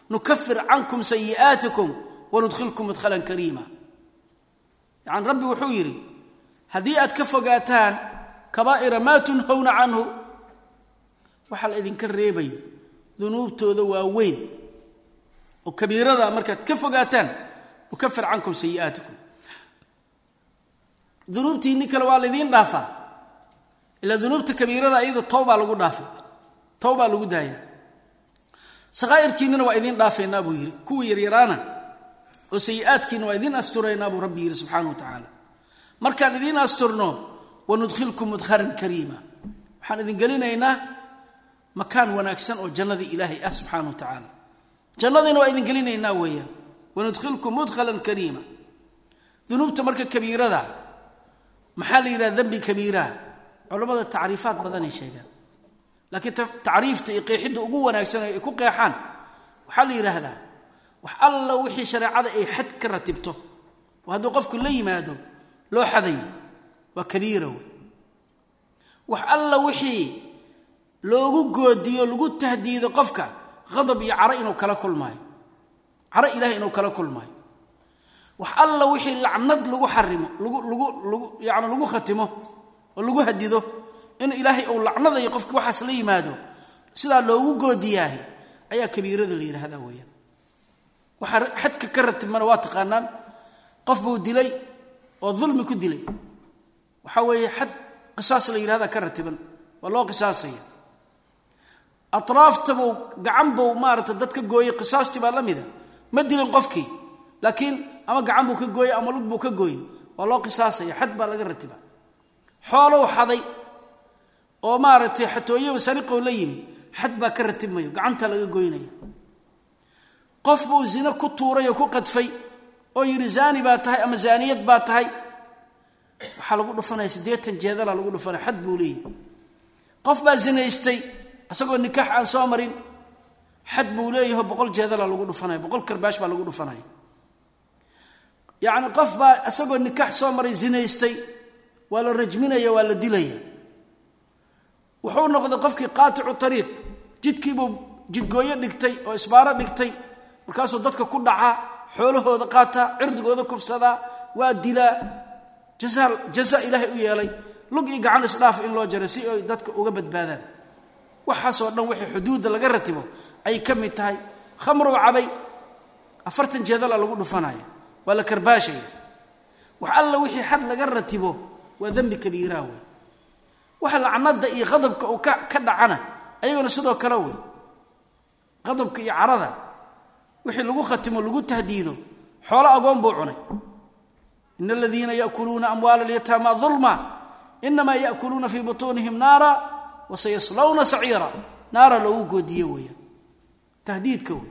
nukafir cankum sayi'aatikum wanudkhilkum mudkhalan kariima yacani rabbi wuxuu yidhi haddii aad ka fogaataan kabaa'ira maa tunhawna canhu waxaa la idinka reebayo dunuubtooda waa oo kabiirada markaad ka fogaataan nukafir cankum sayi'aatikum dunuubtiinni kale waa laydiin dhaafaa ilaa dunuubta kabiirada iyada towbaa lagu dhaafay towbaa lagu daaya sakhaa'irkiinnina waa idiin dhaafaynaa buu yidhi. Kuwii yaryaraana oo sayi'aadkiina waa idiin asturaynaa buu rabbi yidhi subxaana wa tacaala. Markaan idiin asturno wanudkhilkum mudkhalan kariima. Waxaan idin gelinaynaa makaan wanaagsan oo jannadii ilaahay ah subxaana wa tacaala. Jannadiina waa idin gelinaynaa weeyaan. Wanudkhilkum mudkhalan kariima. Dunuubta marka kabiirada maxaa la yidhaha dembi kabiiraha? Culammada tacriifaad badanay sheegaan laakiin tacriifta iyo qeexidda ugu wanaagsan ay ku qeexaan waxaa la yidhaahdaa wax alla wixii shareecada ay xad ka ratibto hadduu qofku la yimaado loo xadayo waa kabiira wey. Wax alla wixii loogu goodiyo lagu tahdiido qofka qadab iyo caro inuu kala kulmaayo caro ilahay inuu kala kulmaayo. Wax alla wixii lacnad lagu xarimo lagu lagu lagu yani lagu khatimo oo lagu hadido in ilaahay uu lacnadayo qofki waxaas la yimaado sidaa loogu goodiyaahay ayaa kabiirada la yidhaahdaa weeyaan. Waxaa xadka ka ratibmana waa taqaanaan qof buu dilay oo dulmi ku dilay. Waxaa weeye xad qisaas la yidhahdaa ka ratiban waa loo qisaasaya. Atraaftabuu gacan buu maarata dad ka gooyey qisaastii baa la mida ma dilin qofkii laakiin ama gacan buu ka gooyey ama lug buu ka gooyey waa loo qisaasaya xad baa laga ratiba xoolow xaday oo maaragtay xatooyaba sariqow la yimi xad baa ka ratibmayo gacantaa laga goynaya. Qof buu zino ku tuuray oo ku qadfay oo yidhi zaani baa tahay ama zaaniyad baa tahay? Waxaa lagu dhufanaya siddeetan jeedalaa lagu dhufanaya xad buu leeyahy qof baa zinaystay isagoo nikaax aan soo marin xad buu leeyaho boqol jeedalaa lagu dhufanaya boqol karbaash baa lagu dhufanaya. Yacni qof baa isagoo nikaax soo maray zinaystay waa la rajminaya waa la dilaya wuxuu noqday qofkii qaaticu ariiq jidkiibuu jidgooyo dhigtay oo isbaaro dhigtay. Markaasuu dadka ku dhacaa xoolahooda qaataa cirdigooda kubsadaa waa dilaa. Jaza ilaahay u yeelay. Lug io gacan isdhaaf in loo jaro si ay dadka uga badbaadaan. Waxaasoo dhan wixii xuduudda laga ratibo ayay ka mid tahay. Khamrow cabay afartan jeedala lagu dhufanaya. Waa la karbaashaya wax alla wixii xad laga ratibo waa dembi kabiiraa wey waxa lacnada iyo qadabka uu ka dhacana. Ayaguna sidoo kale wey. Qadabka iyo carada wixii lagu khatimo lagu tahdiido xoolo agoon buu cunay. In aladiina yakuluuna amwaala alyataama dulma inamaa yakuluuna fii butuunihim naara wasayaslawna saciira naara loogu goodiye weeyaan. Tahdiidka wey.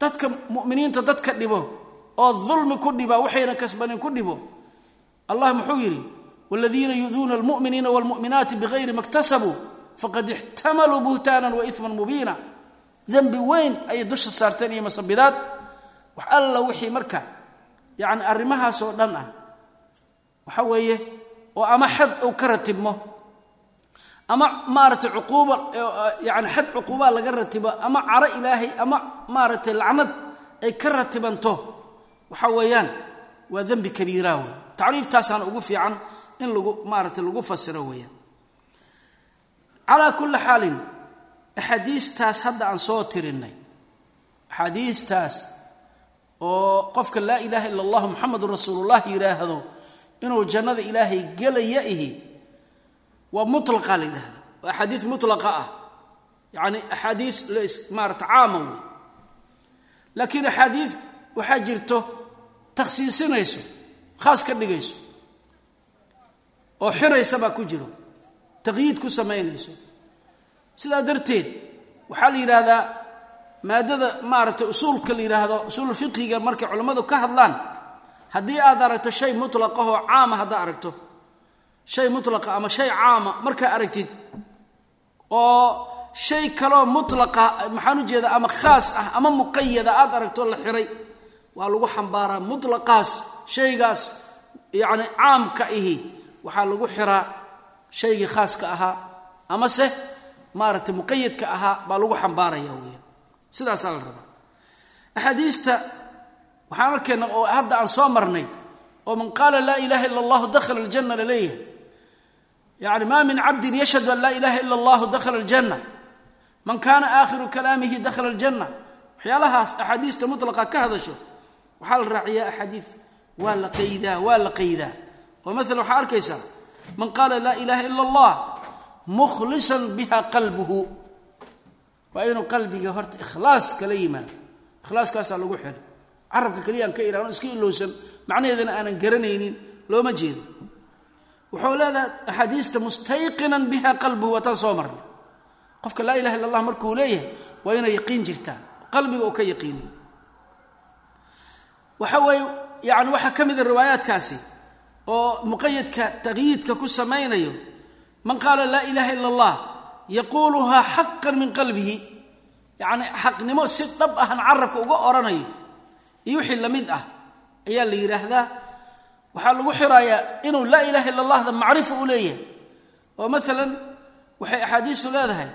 Dadka muminiinta dadka dhibo oo dulmi ku dhiba waxayna kasbanin ku dhibo allah muxuu yidhi wladiina yuduuna almuminiina wlmuminaati bigayri ma ktasabuu faqad ixtamaluu buhtaanan wa iman mubiina dembi weyn ayay dusha saarteen iyo masabidaad wax alla wixii marka yani arrimahaasoo dhan ah waxa weeye oo ama xad uu ka ratibmo ama maaragtay cuquuba yani xad cuquubaa laga ratibo ama caro ilaahay ama maaragtay lacnad ay ka ratibanto waxa weeyaan waa dembi kabiiraa wey tacriiftaasaana ugu fiican in lagu maaragtay lagu fasiro weeyaan. Calaa kulli xaalin axaadiistaas hadda aan soo tirinay axaadiistaas oo qofka laa ilaaha ila allahu muxamedun rasuulullah yidhaahdo inuu jannada ilaahay gelaya ihi waa mutlaqa la yidhahda waa axaadiis mutlaqa ah. Yacni axaadiis maarata caama wey laakiin axaadiis waxaa jirto takhsiisinayso khaas ka dhigayso oo xiraysa baa ku jiro. Taqyiid ku samaynayso. Sidaa darteed waxaa la yidhaahdaa maadada maaragtay usuulka la yidhaahdo usuul fiqiga markay culammadu ka hadlaan haddii aad aragto shay mutlaqahoo caama haddaad aragto shay mutlaqa ama shay caama markaa aragtid oo shay kaloo mutlaqa maxaan ujeeda ama khaas ah ama muqayada aad aragto la xiray waa lagu xambaaraa mutlaqaas shaygaas yacni caamka ihi waxaa lagu xiraa shaygii khaaska ahaa amase maaragtay muqayadka ahaa baa lagu xambaaraya weeyaan. Sidaasaa la rabaa. Axaadiista waxaan arkayna oo hadda aan soo marnay oo man qaala laa ilaha ila allahu dakhala aljanna la leeyahay. Yani ma min cabdin yashhadu an laa ilaha ila allahu dakhala aljanna. Man kaana aakhiru kalaamihi dakhala aljanna. Waxyaalahaas axaadiista mutlaqa ka hadasho waxaa la raaciyaa axaadiid waa la qaydaa waa la qaydaa oo maalan waxaa arkaysaa man qaala laa ilaha ila allah mukhlisan biha qalbuhu. Waa inuu qalbiga horta ikhlaas kala yimaado. Ikhlaaskaasaa lagu xidhay carabka keliyaan ka ihaano iska ilowsan macnaheedana aanan garanaynin looma jeedo. Wuxuu leedahay axaadiista mustayqinan biha qalbuhu waataan soo marnay. Qofka laa ilaha illa allah markuu leeyahay waa inay yaqiin jirtaa qalbiga oo ka yaqiiniy waxa weeye yani waxaa ka mida riwaayaadkaasi oo muqayadka taqyiidka ku samaynayo man qaala laa ilaha ila allah yaquuluhaa xaqan min qalbihi yacni xaqnimo si dhab ahan carabka uga oranayo iyo wixii la mid ah ayaa la yidhaahdaa waxaa lagu xirayaa inuu laa ilaha illa allahda macrifo u leeyahay. Oo maalan waxay axaadiistu leedahay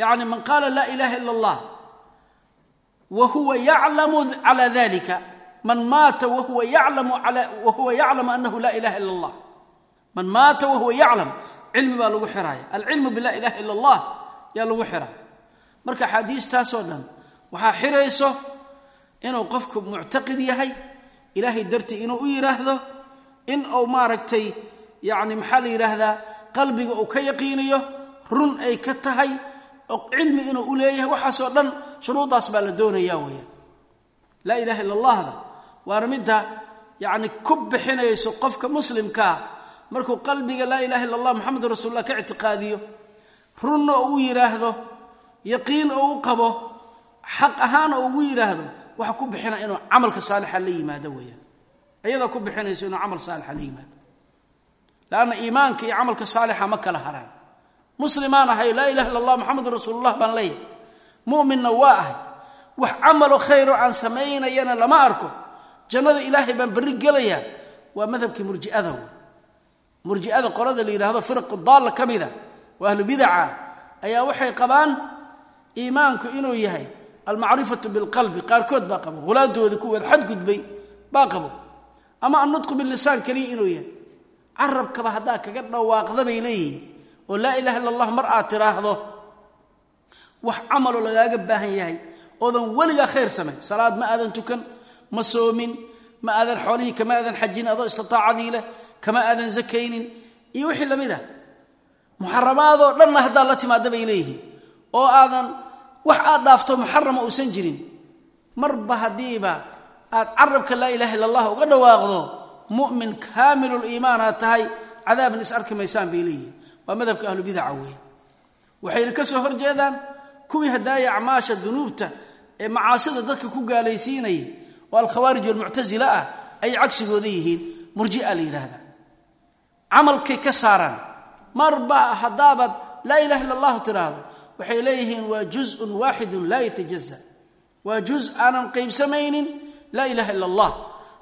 yacni man qaala laa ilaha illa allah wa huwa yaclamu cala dalika man maata wahuwa yaclamu anahu laa ilaha illa allah man maata wahuwa yaclam cilmi baa lagu xiraaya alcilmu bilaa ilaha illa allah yaa lagu xiraa marka axaadiistaasoo dhan waxaa xirayso inuu qofku muctaqid yahay ilaahay dartii inuu u yidhaahdo in uu maaragtay yacni maxaa la qalbiga uu ka yaqiiniyo run ay ka tahay cilmi inuu u leeyahay waxaasoo dhan shuruudaas baa la doonaya weya laa ilaha illa allahda waana midda yacni ku bixinayso qofka muslimkaa markuu qalbiga laa ilaha illa allah moxamedun rasuulullah ka ictiqaadiyo runna oo u yidhaahdo yaqiin oo u qabo xaq ahaan oo ugu yidhaahdo waxa ku bixina inuu camalka saalixa la yimaado weeyaan. Iyadoo ku bixinayso inuu camal saalixa la yimaado. Laanna iimaanka iyo camalka saalixa ma kala haraan. Muslimaan ahay laa ilaha illa allah moxamedun rasuulullah baan leeyahay. Muminna waa ahay. Wax camalo khayro aan samaynayana lama arko jannada ilaahay baan berri gelayaa waa madhabkii murjiada wey murjiada qolada la yidhahdo firqu daalla ka mida oo ahlu bidaca ayaa waxay qabaan iimaanku inuu yahay almacrifatu bilqalbi qaarkood baa qabo hulaadooda kuweed xadgudbay baa qabo. Ama annutqu bilisaan keliya inuu yahay. Carabkaba haddaa kaga dhawaaqda bay leeyihiin oo laa ilaha illa allah mar aad tiraahdo wax camaloo lagaaga baahan yahay oodan weligaa khayr samayn salaad ma aadan tukan ma soomin ma aadan xoolihii kama aadan xajin adoo istiaacadii leh kama aadan zakaynin. Iyo wixii la mid ah muxaramaadoo dhanna haddaad la timaada bay leeyihiin. Oo aadan wax aad dhaafto muxarama uusan jirin marba haddiiba aad carabka laa ilaha illa allah uga dhawaaqdo mu'min kaamiluliimaan aad tahay cadaabna is arki maysaan bay leeyihiin. Waa madhabka ahlubidaca weeye. Waxayna ka soo horjeedaan kuwii hadaaya acmaasha dunuubta ee macaasida dadka ku gaalaysiinayay oo alkhawaarij walmuctasila ah ay cagsigooda yihiin. Murjia la yidhaahda camalkay ka saaraan. Marba haddaabaad laa ilaha illa allahu tiraahdo. Waxay leeyihiin waa juzun waaxidun laa yatajaza waa juz aanan qaybsamaynin laa ilaha illa allah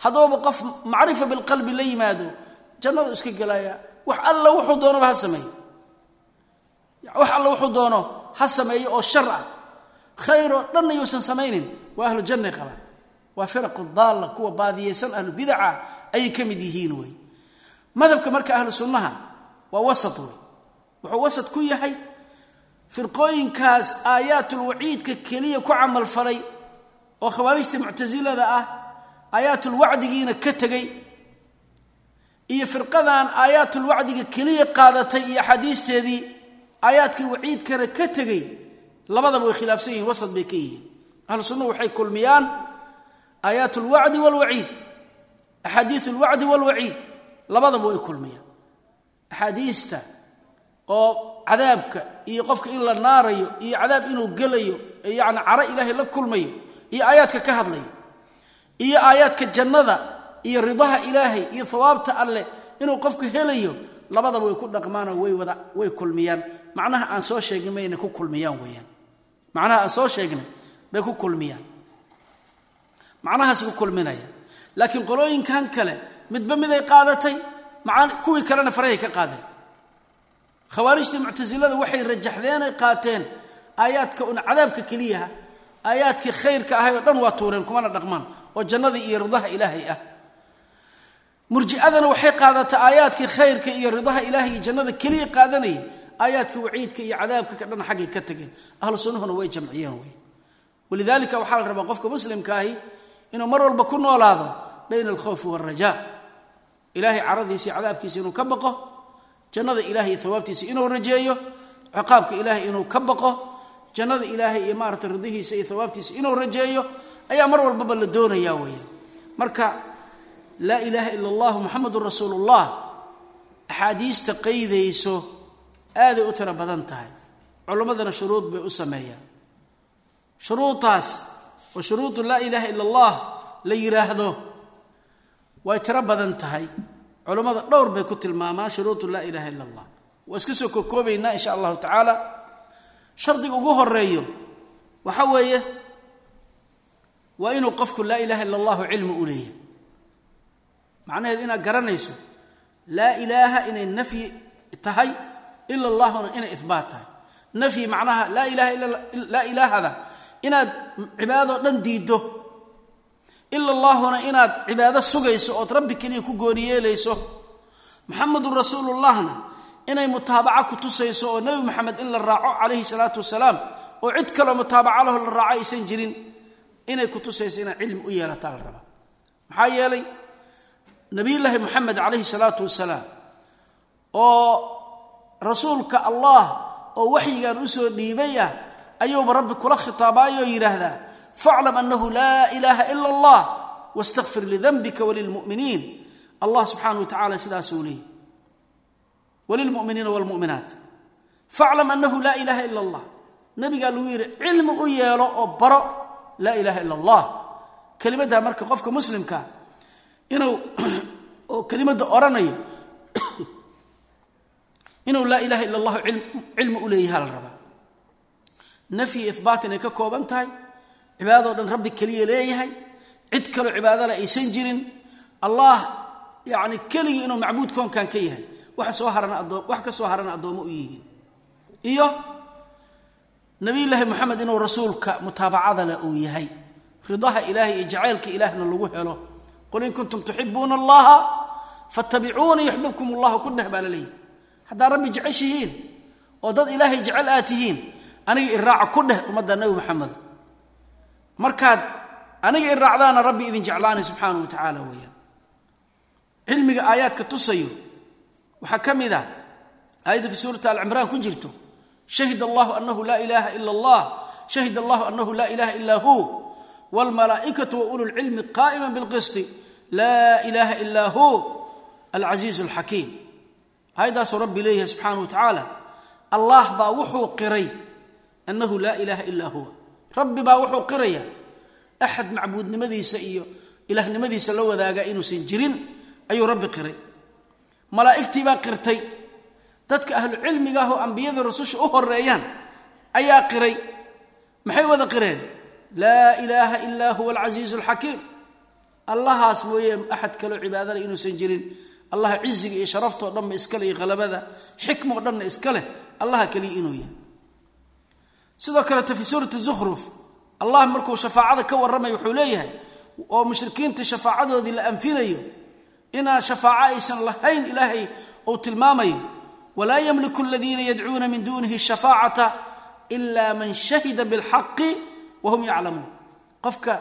hadduuba qof macrifa bilqalbi la yimaado jannadu iska gelaya wax alla wuxuu doonaba ha sameeyo. Wax alla wuxuu doono ha sameeyo oo shar ah. Khayr oo dhanna yuusan samaynin waa ahlu jannay qabaan waa firaqu daalla kuwa baadiyeysan ahlu bidaca ayay ka mid yihiin wey madhabka marka ahlu sunnaha waa wasat wey wuxuu wasat ku yahay firqooyinkaas aayaatulwaciidka keliya ku camalfalay oo khawaarijta muctasilada ah aayaatulwacdigiina ka tegey iyo firqadan aayaatulwacdiga keliya qaadatay iyo axaadiisteedii aayaadkii waciidkana ka tegey labadaba way khilaafsan yihiin wasad bay ka yihiin. Ahlu sunnahu waxay kulmiyaan aayaat alwacdi walwaciid. Axaadiis alwacdi walwaciid. Labadaba way kulmiyaan. Axaadiista oo cadaabka iyo qofka in la naarayo iyo cadaab inuu gelayo yani caro ilaahay la kulmayo iyo aayaadka ka hadlayo iyo aayaadka jannada iyo ridaha ilaahay iyo hawaabta alleh inuu qofka helayo labadaba way ku dhaqmaanoo way kulmiyaan. Macnaha aan soo sheegnay mayna ku kulmiyaan weeyaan. Macnaha aan soo sheegnay bay ku kulmiyaan macnahaas ku kulminaya. Laakiin qolooyinkan kale midba miday qaadatay kuwii kalena farahay ka qaadeen. Khawaarijtii muctasilada waxay rajaxdeenay qaateen aayaadka un cadaabka keliyaha aayaadkii khayrka ahay oo dhan waa tuureen kumana dhaqmaan oo jannadii iyo ridaha ilaahay ah. Murji'adana waxay qaadatay aayaadkii khayrka iyo ridaha ilaahay iyo jannada keliya qaadanayay aayaadka waciidka iyo cadaabka ka dhan xaggay ka tageen. Ahlu way jamciyeen wey walidaalika waxaa la rabaa qofka muslimka ahi inuu mar walba ku noolaado bayna alkhawfi waalrajaa ilaahay caradiisa iyo cadaabkiisa inuu ka baqo jannada ilahay iyo hawaabtiisa inuu rajeeyo ciqaabka ilaahay inuu ka baqo jannada ilaahay iyo maarata ridihiisa iyo hawaabtiisa inuu rajeeyo ayaa mar walbaba la doonaya weya marka laa ilaaha ila allahu muxamedun rasuulullah axaadiista qaydayso aaday u tiro badan tahay. Culimmadana shuruud bay u sameeyaan. Shuruudaas oo shuruudu laa ilaaha ila allah la yidhaahdo way tiro badan tahay. Culammada dhowr bay ku tilmaamaan shuruudu laa ilaaha ila allah. Waa iska soo kokoobaynaa insha allahu tacaala. Shardiga ugu horeeyo waxa weeye waa inuu qofku laa ilaha ila allahu cilmi u leeyahay. Macnaheedu inaad garanayso laa ilaaha inay nafyi tahay ila allahuna inay ihbaat tahay. Nafyi macnaha laa ilaha laa ilaahada inaad cibaadadoo dhan diiddo. Ila allaahuna inaad cibaado sugayso ood rabbi keliya ku gooni yeelayso. Muxamedun rasuulullahna inay mutaabaca ku tusayso oo nebi moxamed in la raaco calayhi salaatu wasalaam oo cid kaloo mutaabaca laho la raaco aysan jirin inay ku tusayso inaad cilmi u yeelataa la rabaa. Maxaa yeelay nabiyullaahi moxamed calayhi salaatu wasalaam oo rasuulka allah oo waxyigan u soo dhiibay ah ayuuba rabbi kula khitaabaayoo yidhaahdaa faclam annahu laa ilaaha ila allah wastakfir lidanbika walilmu'miniin allah subxaana wa tacala sidaasuu leeyay walilmuminiina wlmuminaat faclam annahu laa ilaaha ila allah. Nabigaa lagu yidhi cilmi u yeelo oo baro laa ilaaha ila allah. Kelimaddaa marka qofka muslimka inuu oo kelimadda odhanayo inuu laa ilaha ila allahu cilmi u leeyaha la rabaa nafyi ihbaat inay ka kooban tahay. Cibaadadoo dhan rabbi keliya leeyahay. Cid kaloo cibaadala aysan jirin. Allah yani keligii inuu macbuud koonkan ka yahay. Wax ka soo harana addoommo u yihiin. Iyo nabiyullaahi moxamed inuu rasuulka mutaabacada leh uu yahay. Ridaha ilaahay iyo jacaylka ilaahna lagu helo. Qul in kuntum tuxibuuna allaha fattabicuuni yuxbibkum allahu ku dheh baa la leeyahy haddaad rabbi jeceshihiin oo dad ilaahay jecel aad tihiin aniga iraaca ku dheh ummadda nabi moxamed markaad aniga iraacdaana rabbi idin jeclaanay subxaana wa tacaala weeyaan. Cilmiga aayaadka tusayo waxaa ka mid ah aayadda fi suurati alcimraan ku jirto shahid allahu anahu laa ilaaha ila allah shahid allahu anahu laa ilaha ila hu wlmalaaikatu wa ulu lcilmi qaa'ima bilqisti laa ilaha ila hu alcasiizu alxakiim aayaddaasuu rabbi leeyahay subxaana wa tacaala allah baa wuxuu qiray annahu laa ilaaha ilaa huwa rabbi baa wuxuu qiraya axad macbuudnimadiisa iyo ilaahnimadiisa la wadaaga inuusan jirin ayuu rabbi qiray malaa'igtii baa qirtay dadka ahlucilmiga ah oo ambiyada rasusha u horeeyaan ayaa qiray maxay wada qireen laa ilaaha ilaa huwa alcasiizu alxakiim allahaas mooye axad kaloo cibaadale inuusan jirin allaha ciziga iyo sharaftoo dhanba iska leh iyo khalabada xikmoo dhanna iska leh allaha keliya inuu yahay sidoo kaleta fi suurati zukhruf allah markuu shafaacada ka warramay wuxuu leeyahay oo mushrikiinta shafaacadoodii la anfinayo inaan shafaaco aysan lahayn ilaahay uu tilmaamayo. Walaa yamliku aladiina yadcuuna min duunihi shafaacata ila man shahida bilxaqi wahum yaclamuun. Qofka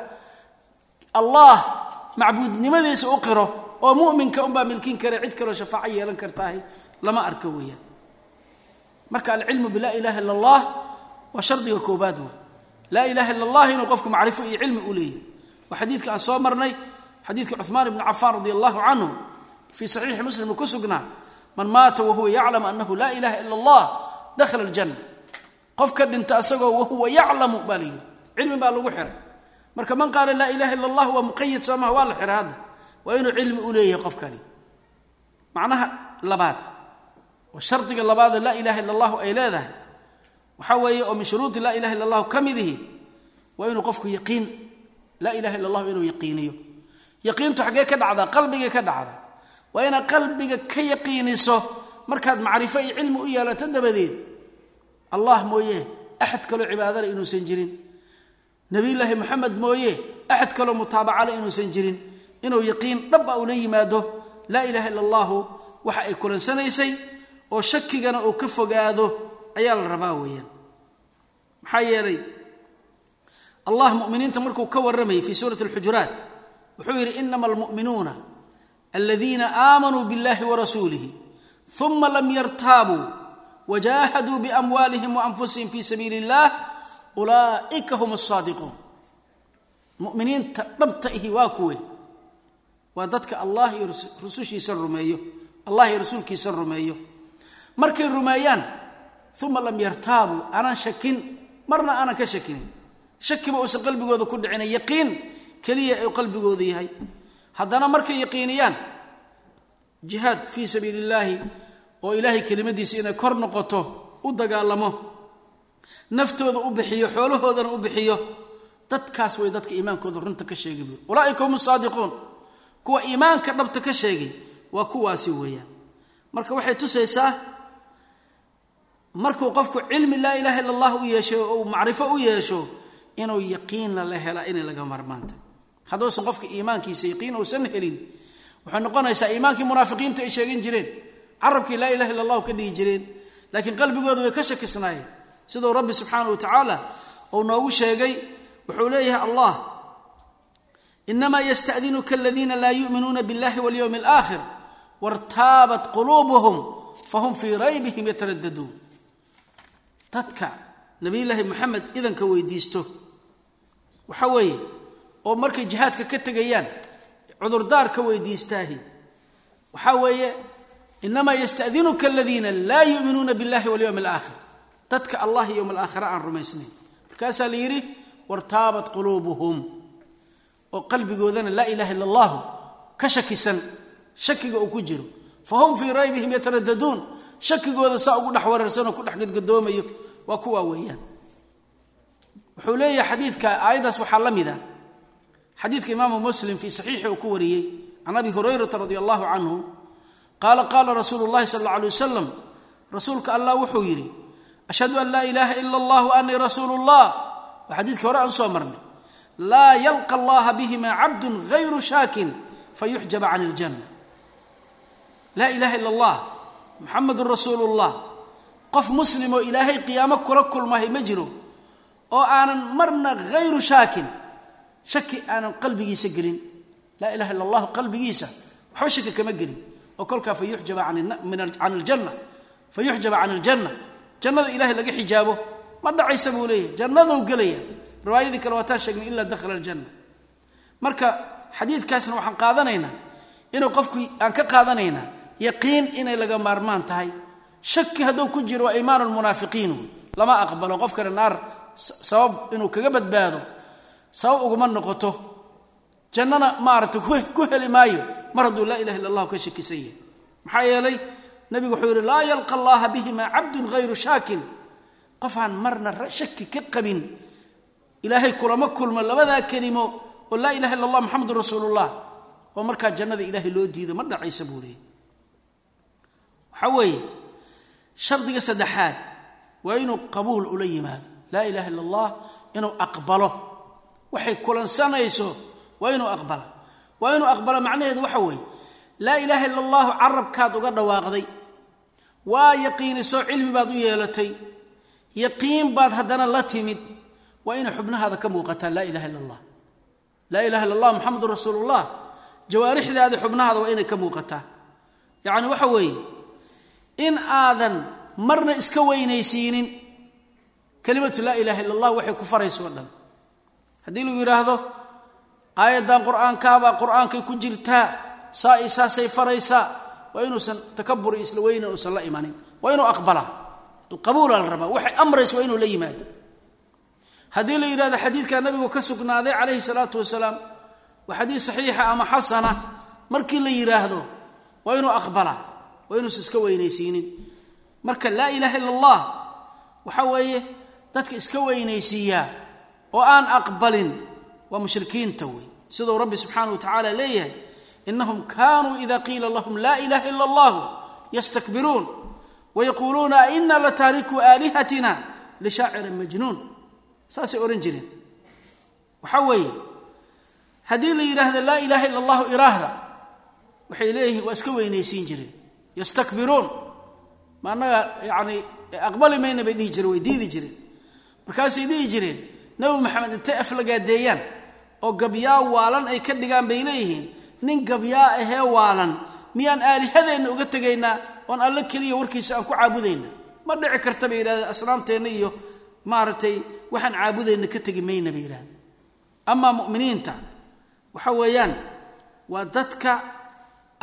allah macbuudnimadiisa u qiro oo muminka unbaa milkin kare cid kaloo shafaaco yeelan kartaahay lama arko weeyaan. Marka alcilmu bilaa ilaha illa allah waa shardiga koobaad wey laa ilaha illa allah inuu qofku macrifo iyo cilmi u leeyahy waa xadiidka aan soo marnay xadiidka cuثmaan ibni cafaan radi allahu canhu fii saxiixi muslim ku sugnaa man maata wahuwa yaclam anahu laa ilaha ila allah dakhala اljanna qofka dhinta asagoo wahuwa yaclamu baa la yidhi. Cilmi baa lagu xiray. Marka man qaala laa ilaha illa allah waa muqayad soomaha waa la xiray hadda. Waa inuu cilmi u leeyahay qofkani. Macnaha labaad. Oo shardiga labaadee laa ilaha illa allahu ay leedahay waxaa weeye oo min shuruudi laa ilaha illa allahu ka midihi waa inuu qofku yaqiin. Laa ilaha illa allahu inuu yaqiiniyo. Yaqiintu xaggee ka dhacdaa qalbigay ka dhacdaa waa inaad qalbiga ka yaqiiniso markaad macrifo iyo cilmi u yeelato dabadeed allah mooye axad kaloo cibaadale inuusan jirin. Nabiyulaahi moxamed mooye axad kaloo mutaabacale inuusan jirin. Inuu yaqiin dhab a ula yimaado laa ilaha illa allahu waxa ay kulansanaysay oo shakigana uu ka fogaado ayaa la rabaa weeyaan. Maxaa yeelay allah muminiinta markuu ka warramayay fii suurati alxujuraat wuxuu yidhi inama almu'minuuna aladiina aamanuu biاllahi warasuulihi uma lam yartaabuu wajahaduu biamwaalihim waanfusihim fi sabiili اllah ulaa'ika hum asaadiquun muminiinta dhabta ihi waa kuwe. Waa dadka allah iyo rusushiisa rumeeyo allah iyo rasuulkiisa rumeeyo. Markay rumeeyaan uma lam yartaabuu aanan shakin marna aanan ka shakinin. Shakiba uusan qalbigooda ku dhicina yaqiin keliya uu qalbigooda yahay. Haddana markay yaqiiniyaan jihaad fii sabiili illaahi oo ilaahay kelimadiisa inay kor noqoto u dagaalamo. Naftooda u bixiyo xoolahoodana u bixiyo. Dadkaas way dadka iimaankooda runta ka sheegay buuri ulaaika hum saadiquun. Kuwa iimaanka dhabta ka sheegay waa kuwaasi weeyaan. Marka waxay tusaysaa markuu qofku cilmi laa ilaha illa allah u yeesho ou macrifo u yeesho inuu yaqiinna la helaa inay laga marmaanta hadduusan qofka iimaankiisa yaqiin uusan helin waxay noqonaysaa iimaankii munaafiqiintu ay sheegan jireen. Carabkii laa ilaha illa allahu ka dhihi jireen. Laakiin qalbigooda way ka shakisnaayeen. Siduu rabbi subxaana wa tacaala uu noogu sheegay wuxuu leeyahay allah inamaa yastadinuka aladiina laa yuminuuna biاllahi walyowmi alaakhir wartaabat quluubuhum fahum fii raybihim yataradaduun dadka nabiyulaahi moxamed idanka weydiisto. Waxa weeye oo markay jihaadka ka tegayaan cudurdaar ka weydiistaahi. Waxaa weeye inamaa yastadinuka aladiina laa yuminuuna biاllahi walyowmi alaakhir dadka allah yowm alaakhira aan rumaysnayn. Markaasaa la yidhi wartaabat quluubuhum. Oo qalbigoodana laa ilaha illa allahu ka shakisan shakiga uu ku jiro. Fahum fii raybihim yataradaduun shakigooda saa ugu dhex wareersanoo ku dhex gadgadoomayo waa kuwaa weeyaan wuxuu leeyahay xadiidka aayaddaas waxaa la mid a xadiidka imaamu muslim fii saxiixi uu ku wariyey can abi hurayrata radi allahu canhu qaala qaala rasuulu llahi sal alla alay wasalam rasuulka allah wuxuu yidhi ashhadu an laa ilaaha ila allah anii rasuulu llah waa xadiidkii hore aan u soo marnay. Laa yalqa allaha bihima cabdun gayru shaakin fayuxjaba can iljanna laa ilaha ila allah muxamedun rasuulu llah qof muslimoo ilaahay qiyaamo kula kulmahay ma jiro oo aanan marna hayru shaakin shaki aanan qalbigiisa gelin. Laa ilaha illa allahu qalbigiisa waxba shaki kama gelin. Oo kolkaa fayuxjaba can iljanna jannada ilahay laga xijaabo ma dhacaysa buu leeyahy jannadou gelaya. Riwaayadii kale waataan sheegnay ilaa dakhala aljanna. Marka xadiidkaasna waxaan qaadanaynaa inuu qofku aan ka qaadanaynaa yaqiin inay laga maarmaan tahay. Shaki hadduu ku jiro waa iimaan lama aqbalo qofkana naar sabab inuu kaga badbaado sabab uguma noqoto. Jannana maaragtay ku heli maayo mar hadduu laa ilaha illa allahu ka shakisan yahay. Maxaa yeelay nabigu wuxuu yidhi laa yalqa allaha bihima cabdun hayru shaakin qofaan marna shaki ka qabin ilaahay kulama kulmo labadaa kelimo oo laa ilaha illa allah muxamedun rasuulullah oo markaa jannada ilaahay loo diido ma dhacaysa buu leeyay waxaa weeye shardiga saddexaad waa inuu qabuul ula yimaado. Laa ilaha illa allah inuu aqbalo. Waxay kulansanayso waa inuu aqbala. Waa inuu aqbalo macnaheedu waxa weeye laa ilaaha illa allahu carabkaad uga dhawaaqday. Waa yaqiinisoo cilmi baad u yeelatay. Yaqiin baad haddana la timid. Waa inay xubnahaada ka muuqataa laa ilaha illa allah laa ilaha illa allah muxamedun rasuulullah. Jawaarixdaada xubnahaada waa inay ka muuqataa. Yacni waxa weeye in aadan marna iska weynaysiinin. Kelimatu laa ilaha illa allah waxay ku farayso o dhan. Haddii lagu yidhaahdo aayaddan qur'aankaabaa qur'aankay ku jirtaa saa i saasay faraysaa waa inuusan takaburi isla weynan uusan la imanin waa inuu aqbalaa alqabuulaa la rabaa waxay amraysa waa inuu la yimaado. Haddii la yidhahdo xadiidkaa nabigu ka sugnaaday calayhi salaatu wasalaam waa xadiid saxiixa ama xasana markii la yidhaahdo waa inuu aqbalaa waa inuusan iska weynaysiinin. Marka laa ilaaha illa allah waxa weeye dadka iska weynaysiiyaa oo aan aqbalin waa mushrikiinta wey siduu rabbi subxaana wa tacaala leeyahay inahum kaanuu ida qiila lahum laa ilaha ila allahu yastakbiruun wayaquuluuna aina lataarikuu aalihatina lishaacirin majnuun. Saasay odhan jireen. Waxaa weeye haddii la yidhaahdo laa ilaaha illa allahu iraahda waxay leeyihiin waa iska weynaysiin jireen yastakbiruun. Ma annaga yani aqbali mayna bay dhihi jireen way diidi jireen. Markaasay dhihi jireen nabi maxamed intay aflagaadeeyaan? Oo gabyaa waalan ay ka dhigaan bay leeyihiin. Nin gabyaa ahee waalan miyaan aalihadeenna uga tegaynaa? Oon alle keliya warkiisa aan ku caabudayna. Ma dhici karta bay yidhahdeen asnaamteenna iyo maaragtay waxaan caabudayna ka tegi mayna bay yidhahdeen. Amaa mu'miniinta waxa weeyaan waa dadka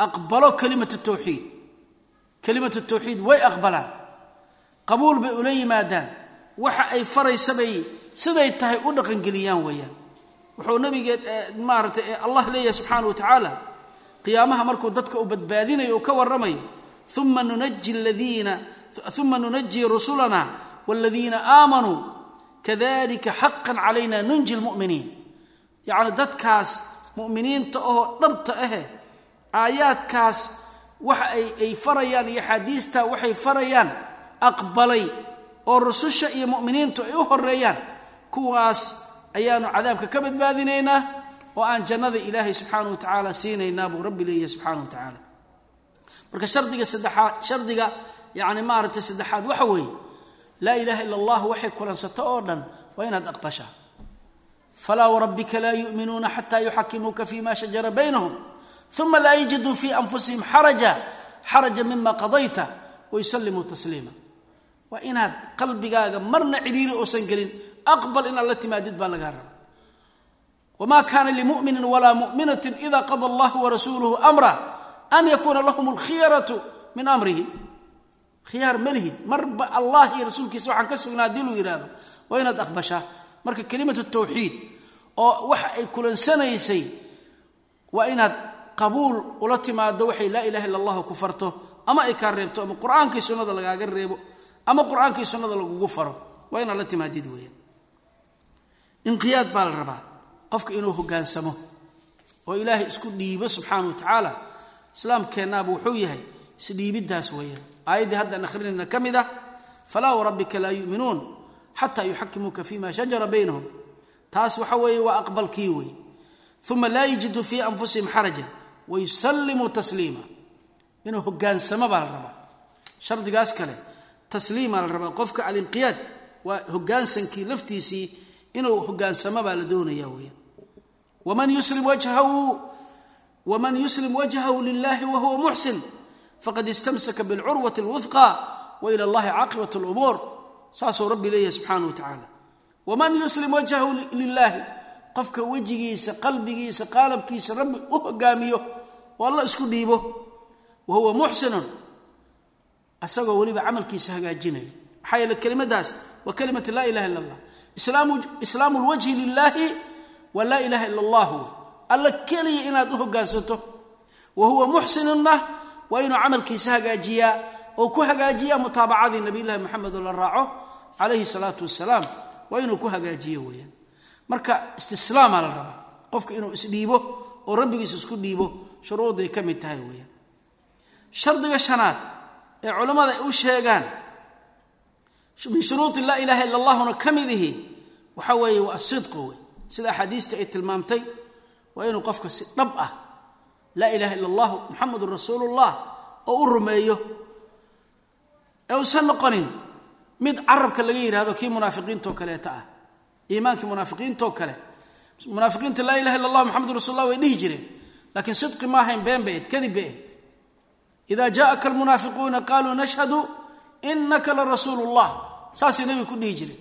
aqbalo kelimatu tawxiid kelimatu tawxiid way aqbalaan qabuul bay ula yimaadaan waxa ay faraysabay siday tahay u dhaqangeliyaan weeyaan. Wuxuu nabigee maaratay allah leeyahay subxaana wa tacaala qiyaamaha markuu dadka u badbaadinayo uu ka warramayo uma nunaji ladiina uma nunaji rusulana waladiina aamanuu kadalika xaqan calayna nunji lmu'miniin yacni dadkaas mu'miniinta oo dhabta ahe aayaadkaas waxa ay ay farayaan iyo axaadiista waxay farayaan aqbalay oo rususha iyo mu'miniintu ay u horeeyaan kuwaas ayaanu cadaabka ka badbaadinaynaa oo aan jannada ilaahay subxaana wa tacaala siinaynaa buu rabbi leeyahay subxaana wa tacaala marka shardiga saddexaad shardiga yacni maaragtay saddexaad waxa weeye laa ilaaha ila allah waxay kulansato oo dhan waa inaad aqbashaa. Falaa warabbika laa yu'minuuna xataa yuxakimuuka fima shajara baynahum uma laa yajiduu fii anfusihim xaraja xaraja mima qadayta wayusallimuu tasliima waa inaad qalbigaaga marna cidhiiri oosan gelin aqbal inaad la timaadid baa lagaa raba wma kana limuminin walaa muminatin ida qada allahu warasuuluhu amra an yakuuna lahum alkhiyaratu min amrihim khiyaar ma lihid marba allah iyo rasuulkiisa waxaan ka sugnaa haddii luu yidhaahdo waa inaad aqbashaa marka kelimatu tawxiid oo waxa ay kulansanaysay waa inaad qabuul ula timaado waxay laa ilaha illa allahu ku farto ama ay kaa reebto ama qur'aankii sunnada lagaaga reebo ama qur'aankii sunnada lagugu faro waa inaad la timaadid weeyaan. Inqiyaad baa la rabaa qofka inuu hogaansamo oo ilaahay isku dhiibo subxaana wa tacaala islaamkeennaaba wuxuu yahay isdhiibiddaas weeyaan. Aayaddii haddaan akhrinayna ka mid ah falaa warabbika laa yu'minuun xataa yuxakimuuka fima shajara baynahum. Taas waxa weeye waa aqbalkii wey uma laa yajiduu fii anfusihim xarajan wayusallimuu tasliima inuu hogaansamo baa la rabaa shardigaas kale tasliimaa la rabaa qofka alinqiyaad waa hogaansankii laftiisii inuu hogaansamo baa la doonaya weyaan waman yuslim wajhahu waman yuslim wajhahu lilahi wahuwa muxsin faqad istamsaka bilcurwati اlwuhqa wa ila اllahi caaqibat اlumuur saasuu rabbi leeyahay subxaana wa tacaala waman yuslim wajhahu lilaahi qofka wejigiisa qalbigiisa qaalabkiisa rabbi u hogaamiyo oo alla isku dhiibo. Wa huwa muxsinun asagoo weliba camalkiisa hagaajinayo maxaa yeele kelimadaas waa kalimat laa ilaha illa allah islaamu lwajhi lilaahi wa laa ilaha ila allah wey alla keliya inaad u hogaansato. Wa muxsinunna waa inuu camalkiisa hagaajiyaa. Oo ku hagaajiyaa mutaabacadii nabiylahi maxamed la raaco calayhi salaatu wasalaam waa inuu ku hagaajiyo weeyaan marka istislaamaa la rabaa qofka inuu isdhiibo oo rabbigiisa isku dhiibo shuruudday ka mid tahay weeyaan. Shardiga shanaad ee culammada ay u sheegaan min shuruudi laa ilaaha ila allahuna ka mid ihi waxa weeye waa asidqu wey sida axaadiista ay tilmaamtay waa inuu qofka si dhab ah laa ilaha ila allahu muxamedun rasuulullah oo u rumeeyo ee uusan noqonin mid carabka laga yidhahdo kii munaafiqiintoo kaleeta ah iimaankii munaafiqiintoo kale. Munaafiqiinta laa ilaha illa allah muxamedun rasulullah way dhihi jireen laakiin sidqi ma ahayn been bay ahed kadib bay ahed ida jaءaka almunaafiquuna qaluu nashhadu inaka la rasuulu llah saasay nebiga ku dhihi jireen.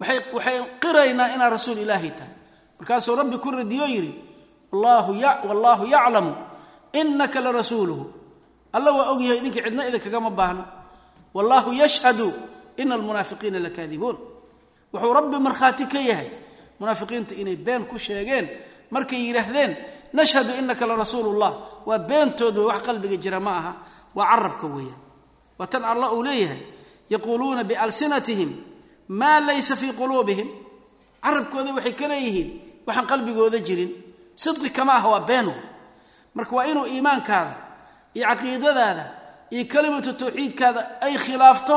Waxay qiraynaa inaad rasuul ilaahay tahay. Markaasuu rabbi ku radiyo yidhi wallaahu yaclamu inaka la rasuuluhu. Alla waa ogyahay idinka cidna idinkagama baahno wallaahu yashhadu ina almunaafiqiina lakaadibuun wuxuu rabbi markhaati ka yahay. Munaafiqiinta inay been ku sheegeen markay yidhaahdeen nashhadu inaka la rasuulu llah waa beentooda wax qalbiga jira ma aha. Waa carabka weeyaan. Waa tan allah uu leeyahay. Yaquuluuna bialsinatihim maa laysa fii quluubihim. Carabkooda waxay ka leeyihiin waxaan qalbigooda jirin. Sidqi kama ah waa been marka waa inuu iimaankaada iyo caqiidadaada iyo kelimatu tawxiidkaada ay khilaafto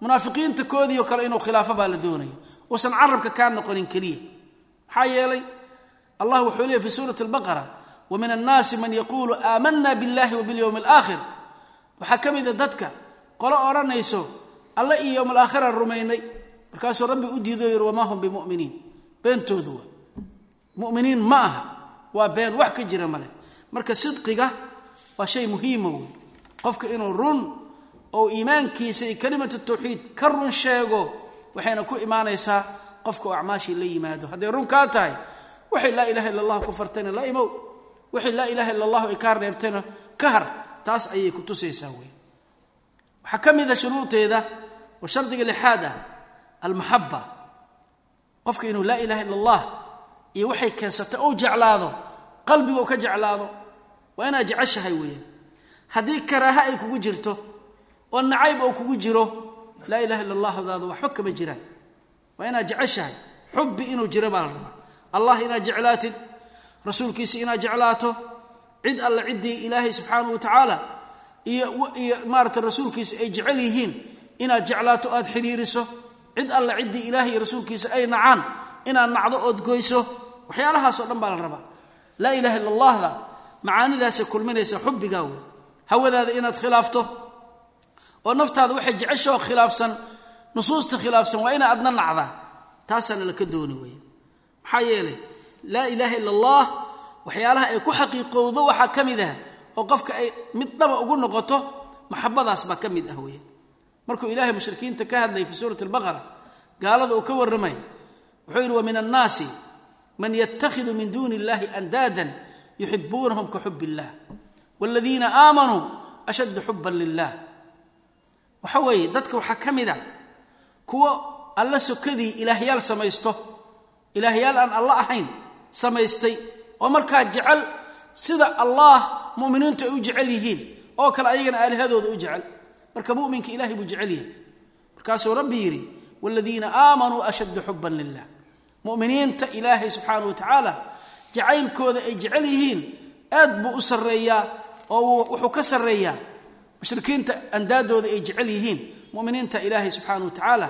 munaafiqiinta koodiio kale inuu khilaafo baa la doonaya. Uusan carabka kaa noqonin keliya. Maxaa yeelay allah wuxuu leeyay fi suurati albaqara wa min annaasi man yaquulu aamana biاllahi wa bilyowmi alaakhir waxaa ka mida dadka qolo odhanayso alle iyo yowm alaakhira rumaynay. Markaasuu rabbi u diido yiri wamaa hum bimuminiin. Beentoodu waa muminiin ma aha waa been wax ka jira male marka sidqiga waa shay muhiima wey qofka inuu run oo iimaankiisa iyo kelimatu tawxiid ka run sheego waxayna ku imaanaysaa qofka oo acmaashii la yimaado. Hadday run kaa tahay waxay laa ilaha illa allah ku fartayna la imow waxay laa ilaha illa allahu ay kaa reebtayna ka har taas ayay ku tusaysaa wey waxaa ka mid a shuruudeeda oo shardiga lixaad ah almaxaba qofka inuu laa ilaha illa allah iyo waxay keensatay ou jeclaado qalbiga u ka jeclaado waa inaad jeceshahay weeyaan haddii karaaha ay kugu jirto oo nacayb oo kugu jiro laa ilaha illa allahdaadu waxba kama jiraan waa inaad jeceshahay. Xubbi inuu jiro baa la rabaa. Allah inaad jeclaatid rasuulkiisa inaad jeclaato cid alle ciddii ilaahay subxaanahu wa tacaala iyo iyo maarata rasuulkiisa ay jecel yihiin inaad jeclaato aad xidhiiriso cid alle ciddii ilaahay iyo rasuulkiisa ay nacaan inaad nacdo ood goyso waxyaalahaasoo dhan baa la rabaa. Laa ilaha illa allahda macaanidaasay kulminaysa xubbigaa wey hawadaada inaad khilaafto oo naftaada waxay jeceshoo khilaafsan nusuusta khilaafsan waa ina adna nacdaa taasaana laka dooni weya maxaa yeelay laa ilaaha illa allah waxyaalaha ay ku xaqiiqowdo waxaa ka mid ah oo qofka ay mid dhaba ugu noqoto maxabadaas baa ka mid ah weya markuu ilaahay mushrikiinta ka hadlayay fi suurati albaqara gaalada uu ka warramay wuxuu yidhi wa min annaasi man yatakhidu min duuni illahi andaadan yuxibuunahum ka xub illah waaladiina aamanuu ashaddu xuban lilah waxa weeye dadka waxaa ka mid a kuwo alla sokadii ilaahyaal samaysto ilaahyaal aan alla ahayn samaystay oo markaa jecel sida allah muminiintu ay u jecel yihiin oo kale ayagana aalihadooda u jecel. Marka muminka ilahay buu jecel yahay. Markaasuu rabbi yidhi waaladiina aamanuu ashaddu xuban lilah muminiinta ilaahay subxaanah wa tacaala jacaylkooda ay jecel yihiin aad buu u sarreeyaa oo wuxuu ka sarreeyaa mushrikiinta andaadooda ay jecel yihiin muminiinta ilaahay subxaana wa tacaala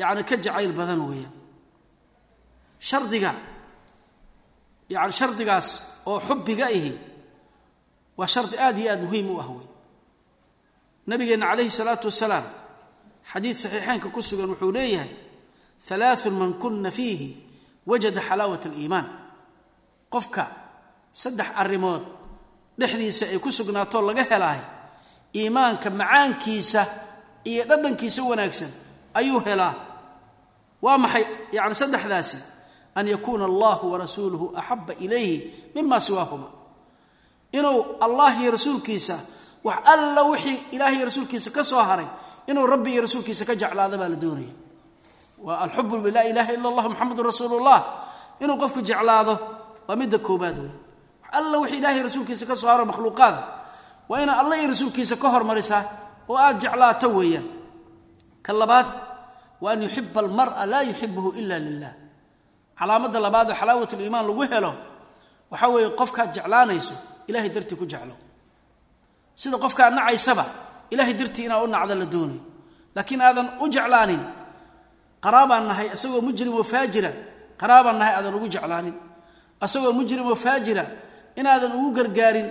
yani ka jacayl badan weeyaan shardiga yani shardigaas oo xubbiga ihi waa shardi aad iyo aad muhiim u ah wey nabigeenna calayhi salaatu wasalaam xadiid saxiixeynka ku sugan wuxuu leeyahay halaaثun man kuna fiihi wajada xalaawat aliimaan. Qofka saddex arrimood dhexdiisa ay ku sugnaatoo laga helaahay iimaanka macaankiisa iyo dhadhankiisa wanaagsan ayuu helaa. Waa maxay yani saddexdaasi? An yakuuna allahu warasuuluhu axaba ilayhi mima siwaahuma. Inuu allah iyo rasuulkiisa wax alla wixii ilaah iyo rasuulkiisa ka soo haray inuu rabbi iyo rasuulkiisa ka jeclaado baa la doonaya. Waa alxubu laa ilaha ila allah muxamedun rasuulu llah inuu qofku jeclaado waa midda koobaad wey wax alla wixii ilaah iyo rasuulkiisa ka soo haro makhluuqaada waa inaad alla iyo rasuulkiisa ka hormarisaa oo aad jeclaato weeyaan ka labaad wa an yuxiba almara laa yuxibuhu ila lilah calaamadda labaad oo xalaawat liimaan lagu helo waxaa weeye qofkaad jeclaanayso ilahay dartii ku jeclo. Sida qofkaad nacaysaba ilahay dartii inaad u nacdo la doonayo laakiin aadan u jeclaanin qaraabaan nahay isagoo mujrim oo faajira qaraabaan nahay aadan ugu jeclaanin. Isagoo mujrim oo faajira inaadan ugu gargaarin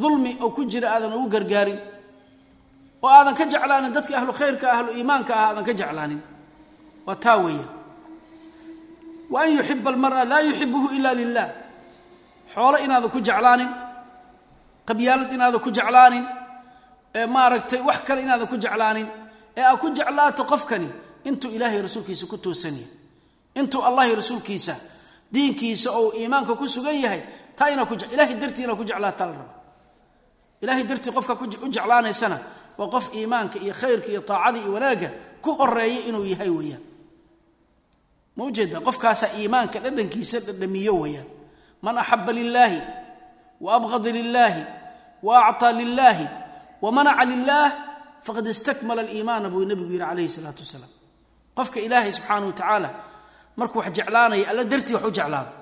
dulmi oo ku jira aadan ugu gargaarin oo aadan ka jeclaanin dadka ahlu khayrka ahlu iimaanka ah aadan ka jeclaanin. Waa taa weeya wa an yuxiba almara laa yuxibuhu ila lilah xoolo inaadan ku jeclaanin qabyaalad inaadan ku jeclaanin ee maaragtay wax kale inaadan ku jeclaanin ee aad ku jeclaato qofkani intuu ilaahay rasuulkiisa ku toosanyah intuu allahi rasuulkiisa diinkiisa ou iimaanka ku sugan yahay taa inaa ku ilahay dartii inaad ku jeclaataa la raba ilahay dartii qofka u jeclaanaysana waa qof iimaanka iyo khayrka iyo taacada iyo wanaagga ku horreeya inuu yahay weeyaan. Ma ujeeda qofkaasaa iimaanka dhadhankiisa dhadhamiyo weeyaan. Man axaba lilaahi wa lilaahi wa lilaahi wa lilaah faqad istakmala aliimaana buu nebigu yidhi calayhi salaatu wasalaam. Qofka ilaahay subxaana wa tacaala markuu wax jeclaanaya alla dartii wax u jeclaado.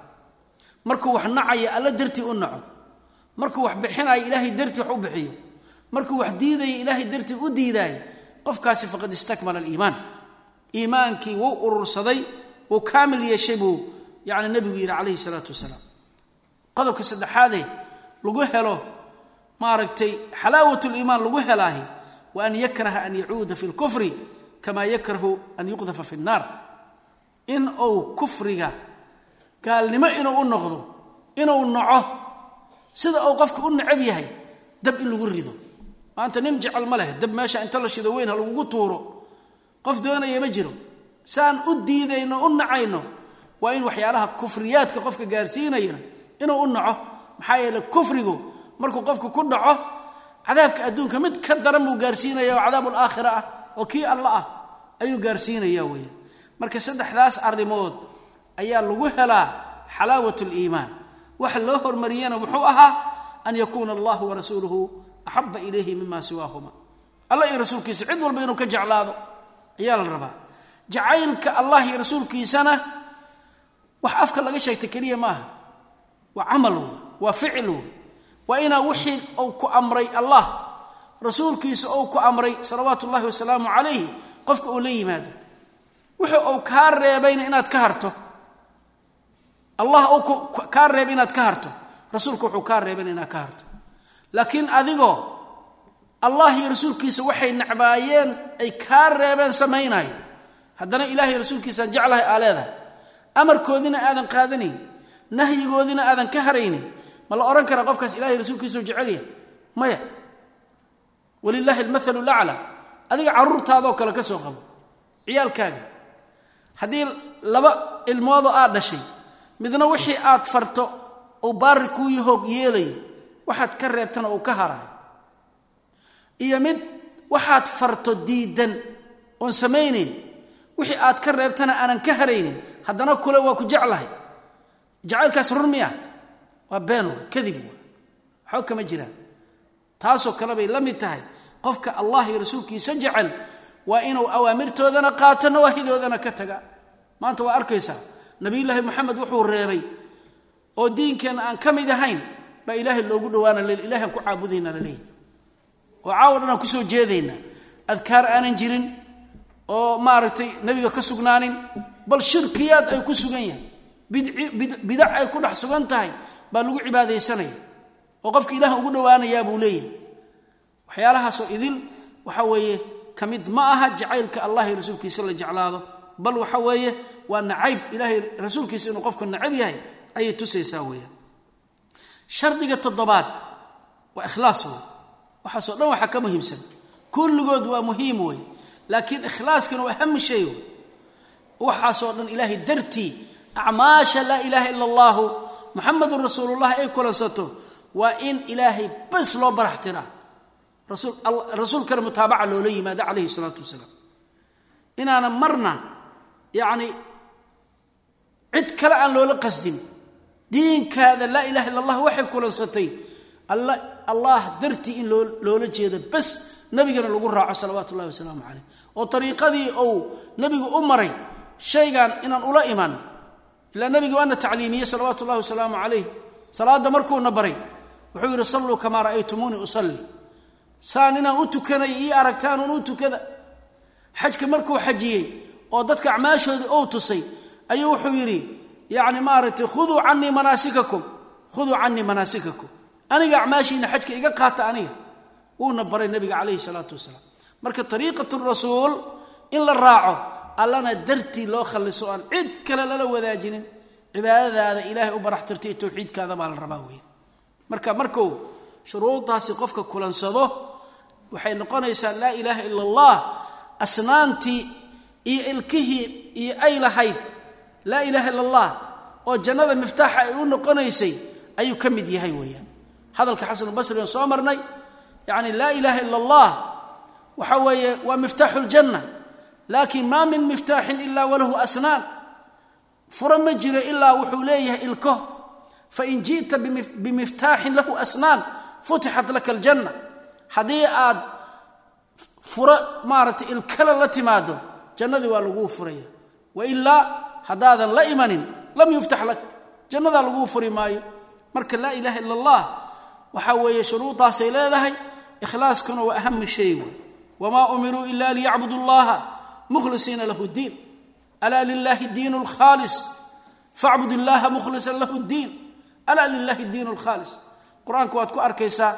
Markuu wax nacaya alla dartii u naco markuu wax bixinayo ilaahay dartii wax u bixiyo. Markuu wax diidaya ilaahay dartii u diidaayo. Qofkaasi faqad istakmala aliimaan. Iimaankii wuu urursaday wuu kaamil yeeshay buu yani nebigu yidhi calayhi salaatu wasalaam. Qodobka saddexaadee lagu helo maaragtay xalaawat liimaan lagu helaahi wa an yakraha an yacuuda fi lkufri kamaa yakrahu an yuqdafa fi nnaar in uu kufriga gaalnimo inuu u noqdo inuu naco sida uu qofka u necab yahay dab in lagu rido. Maanta nin jecel ma leh dab meesha inta la shido weyn ha lagugu tuuro. Qof doonaya ma jiro. Saan u diidayno u nacayno waa in waxyaalaha kufriyaadka qofka gaarsiinayana inuu u naco. Maxaa yeele kufrigu markuu qofku ku dhaco cadaabka adduunka mid ka daran buu gaarsiinaya oo cadaab alaakhira ah oo kii alla ah ayuu gaarsiinaya weya marka saddexdaas arrimood ayaa lagu helaa xalaawat liimaan waxa loo hormariyana muxuu ahaa an yakuuna allahu warasuuluhu axaba ilayhi mima siwaahuma. Allah iyo rasuulkiisa cid walba inuu ka jeclaado ayaa la rabaa. Jacaylka allah iyo rasuulkiisana wax afka laga sheegta keliya maaha. Waa camal wey waa ficil wey waa inaa wixii uu ku amray allah rasuulkiisa ou ku amray salawaatu ullahi wasalaamu calayhi qofka uu la yimaado. Wuxuu uu kaa reebayna inaad ka harto allah kaa reebay inaad ka harto. Rasuulku wuxuu kaa reebayna inaad ka harto. Laakiin adigoo allah iyo rasuulkiisa waxay nacbaayeen ay kaa reebeen samaynayo. Haddana ilahay rasuulkiisaan jeclahay aa leedahay. Amarkoodina aadan qaadanayn nahyigoodina aadan ka haraynin ma la odhan karaa qofkaas ilahay rasuulkiisau jecelyahay? Maya. Walilaahi almathalu lacla adiga caruurtaadoo kale ka soo qabo. Ciyaalkaaga. Haddii laba ilmoodoo aad dhashay midna wixii aad farto uu baari kuu yahoog yeelayo waxaad ka reebtana uu ka haraayo iyo mid waxaad farto diidan oon samaynayn wixii aad ka reebtana aanan ka haraynin haddana kule waa ku jeclahay. Jacaylkaas run miya? Waa been wa kadib wa waxba kama jiraan. Taasoo kale bay la mid tahay qofka allah iyo rasuulkiisa jecel waa inuu awaamirtoodana qaato nawaahidoodana ka taga. Maanta waa arkaysaa nabiyullaahi moxamed wuxuu reebay oo diinkeenna aan ka mid ahayn baa ilaahay loogu dhawaana ilahan ku caabudayna la leeyahy oo caawa dhan aan ku soo jeedaynaa. Adkaar aanan jirin oo maaragtay nebiga ka sugnaanin bal shirkiyaad ay ku sugan yahay. Bidac ay ku dhex sugan tahay baa lagu cibaadaysanaya. Oo qofka ilaah ugu dhowaanayaa buu leeyahay. Waxyaalahaasoo idil waxa weeye ka mid ma aha jacaylka allah rasuulkiisa la jeclaado bal waxa weeye waa nacayb ilaahay rasuulkiisa inuu qofku nacab yahay ayay tusaysaa weeyaan shardiga toddobaad waa ikhlaas wey waxaasoo dhan waxaa ka muhiimsan. Kulligood waa muhiim wey laakiin ikhlaaskana waa aham shay wey waxaasoo dhan ilaahay dartii acmaasha laa ilaaha ila allahu muxamadun rasuulullahi ay kulansato waa in ilaahay bas loo barax tiraa rasuulkana mutaabaca loola yimaado calayhi salaatu wasalaam. Inaana marna yacni cid kale aan loola qasdin. Diinkaada laa ilaha illa allah waxay kulansatay. Allah dartii in loola jeedo bas nabigana lagu raaco salawaatu ullahi wasalaamu caleyh oo ariiqadii uu nabigu u maray shaygan inaan ula iman ilaa nabiga waana tacliimiyey salawaatu ullahi wasalaamu calayh. Salaadda markuuna baray wuxuu yidhi salluu kamaa ra'aytumuunii usalli. Saan inaan u tukanay ii aragtaanuun u tukada. Xajka markuu xajiyey oo dadka acmaashoodii ou tusay ayuu wuxuu yidhi yacni maaragtay khuduu canii manaasikakum khuduu canii manaasikakum. Aniga acmaashiina xajka iga qaata aniga. Wuuna baray nabiga calayhi salaatu wasalaam. Marka ariiqatu rasuul in la raaco allana dartii loo khalliso aan cid kale lala wadaajinin cibaadadaada ilaahay u baraxtirta iyo towxiidkaada baa la rabaa weya marka markuu shuruudaasi qofka kulansado waxay noqonaysaa laa ilaaha ila allah asnaantii iyo ilkihii iyo ay lahayd laa ilaaha illa allah oo jannada miftaaxa ay u noqonaysay ayuu ka mid yahay weeyaan. Hadalka xasanubasri aan soo marnay yacni laa ilaaha ila allah waxa weeye waa miftaaxu ljanna laakiin maa min miftaaxin ilaa walahu asnaan fura ma jiro ilaa wuxuu leeyahay ilko. Fain ji'ta bimiftaaxin lahu asnaan futixat laka aljanna. Haddii aad fura maaragtay ilkala la timaado jannadii waa laguu furaya. Wailaa haddaadan la imanin lam yuftax lak. Jannadaa laguu furi maayo. Marka laa ilaaha ila allah waxaa weeye shuruudaasay leedahay ikhlaaskuna waa ahami shay wey wamaa umiruu ila liyacbudu allaha mukhlisiina lahu diin. Alaa lilahi diin lkhaalis facbud illaha mukhlisan lahu diin. Alaa lilahi diin lkhaalis qur'aanka waad ku arkaysaa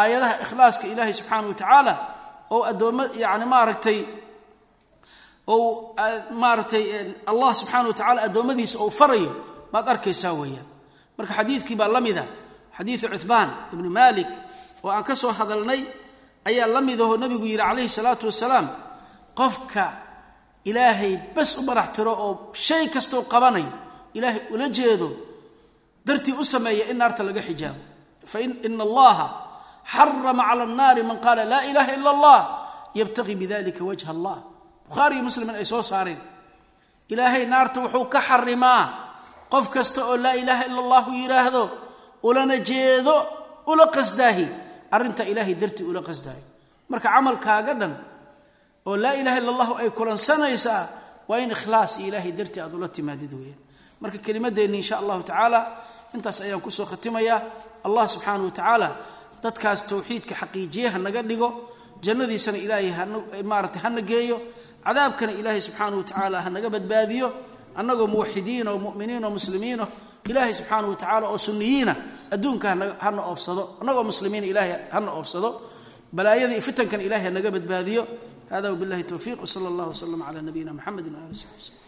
aayadaha ikhlaaska ilaahay subxaana wa tacaala oo addoomma yani maaragtay ou maaragtay allah subxaana wa tacala addoommadiisa ou farayo baad arkaysaa weeyaan. Marka xadiidkii baa la mida xadiidu cutbaan ibni malik oo aan ka soo hadalnay ayaa la midahoo nabigu yidhi calayhi salaatu wasalaam qofka ilaahay bas u barax tiro oo shay kastou qabanayo ilaahay ula jeedo dartii u sameeya in naarta laga xijaabo. Faina allaha xarama cala annaari man qaala laa ilaha ila allah yabtaqii bidalika wajha allah bukhaariyo muslimin ay soo saareen. Ilaahay naarta wuxuu ka xarimaa qof kasta oo laa ilaaha ila allahu yidhaahdo ulana jeedo ula qasdaahi. Arrinta ilaahay dartii ula qasdaahi. Marka camalkaaga dhan oo laa ilaha illa allahu ay kulansanaysaa waa in ikhlaas iyo ilaahay dartii aad ula timaadid weeyaan. Marka kelimadeenni insha allahu tacaala intaas ayaan ku soo khatimayaa allah subxaana wa tacaala dadkaas towxiidka xaqiijiye ha naga dhigo. Jannadiisana ilaahay hamaarata hana geeyo cadaabkana ilaahay subxaana wa tacaala ha naga badbaadiyo annagoo muwaxidiin oo muminiin oo muslimiino ilaahay subxaana wa tacala oo sunniyiina adduunka hana oofsado. Annagoo muslimiina ilaahay hana oofsado. Balaayada iyo fitankan ilahay ha naga badbaadiyo. Hada wbillahi towfiiq wsala allah wslama cala nabiyina mxamedi waali saxbi wslm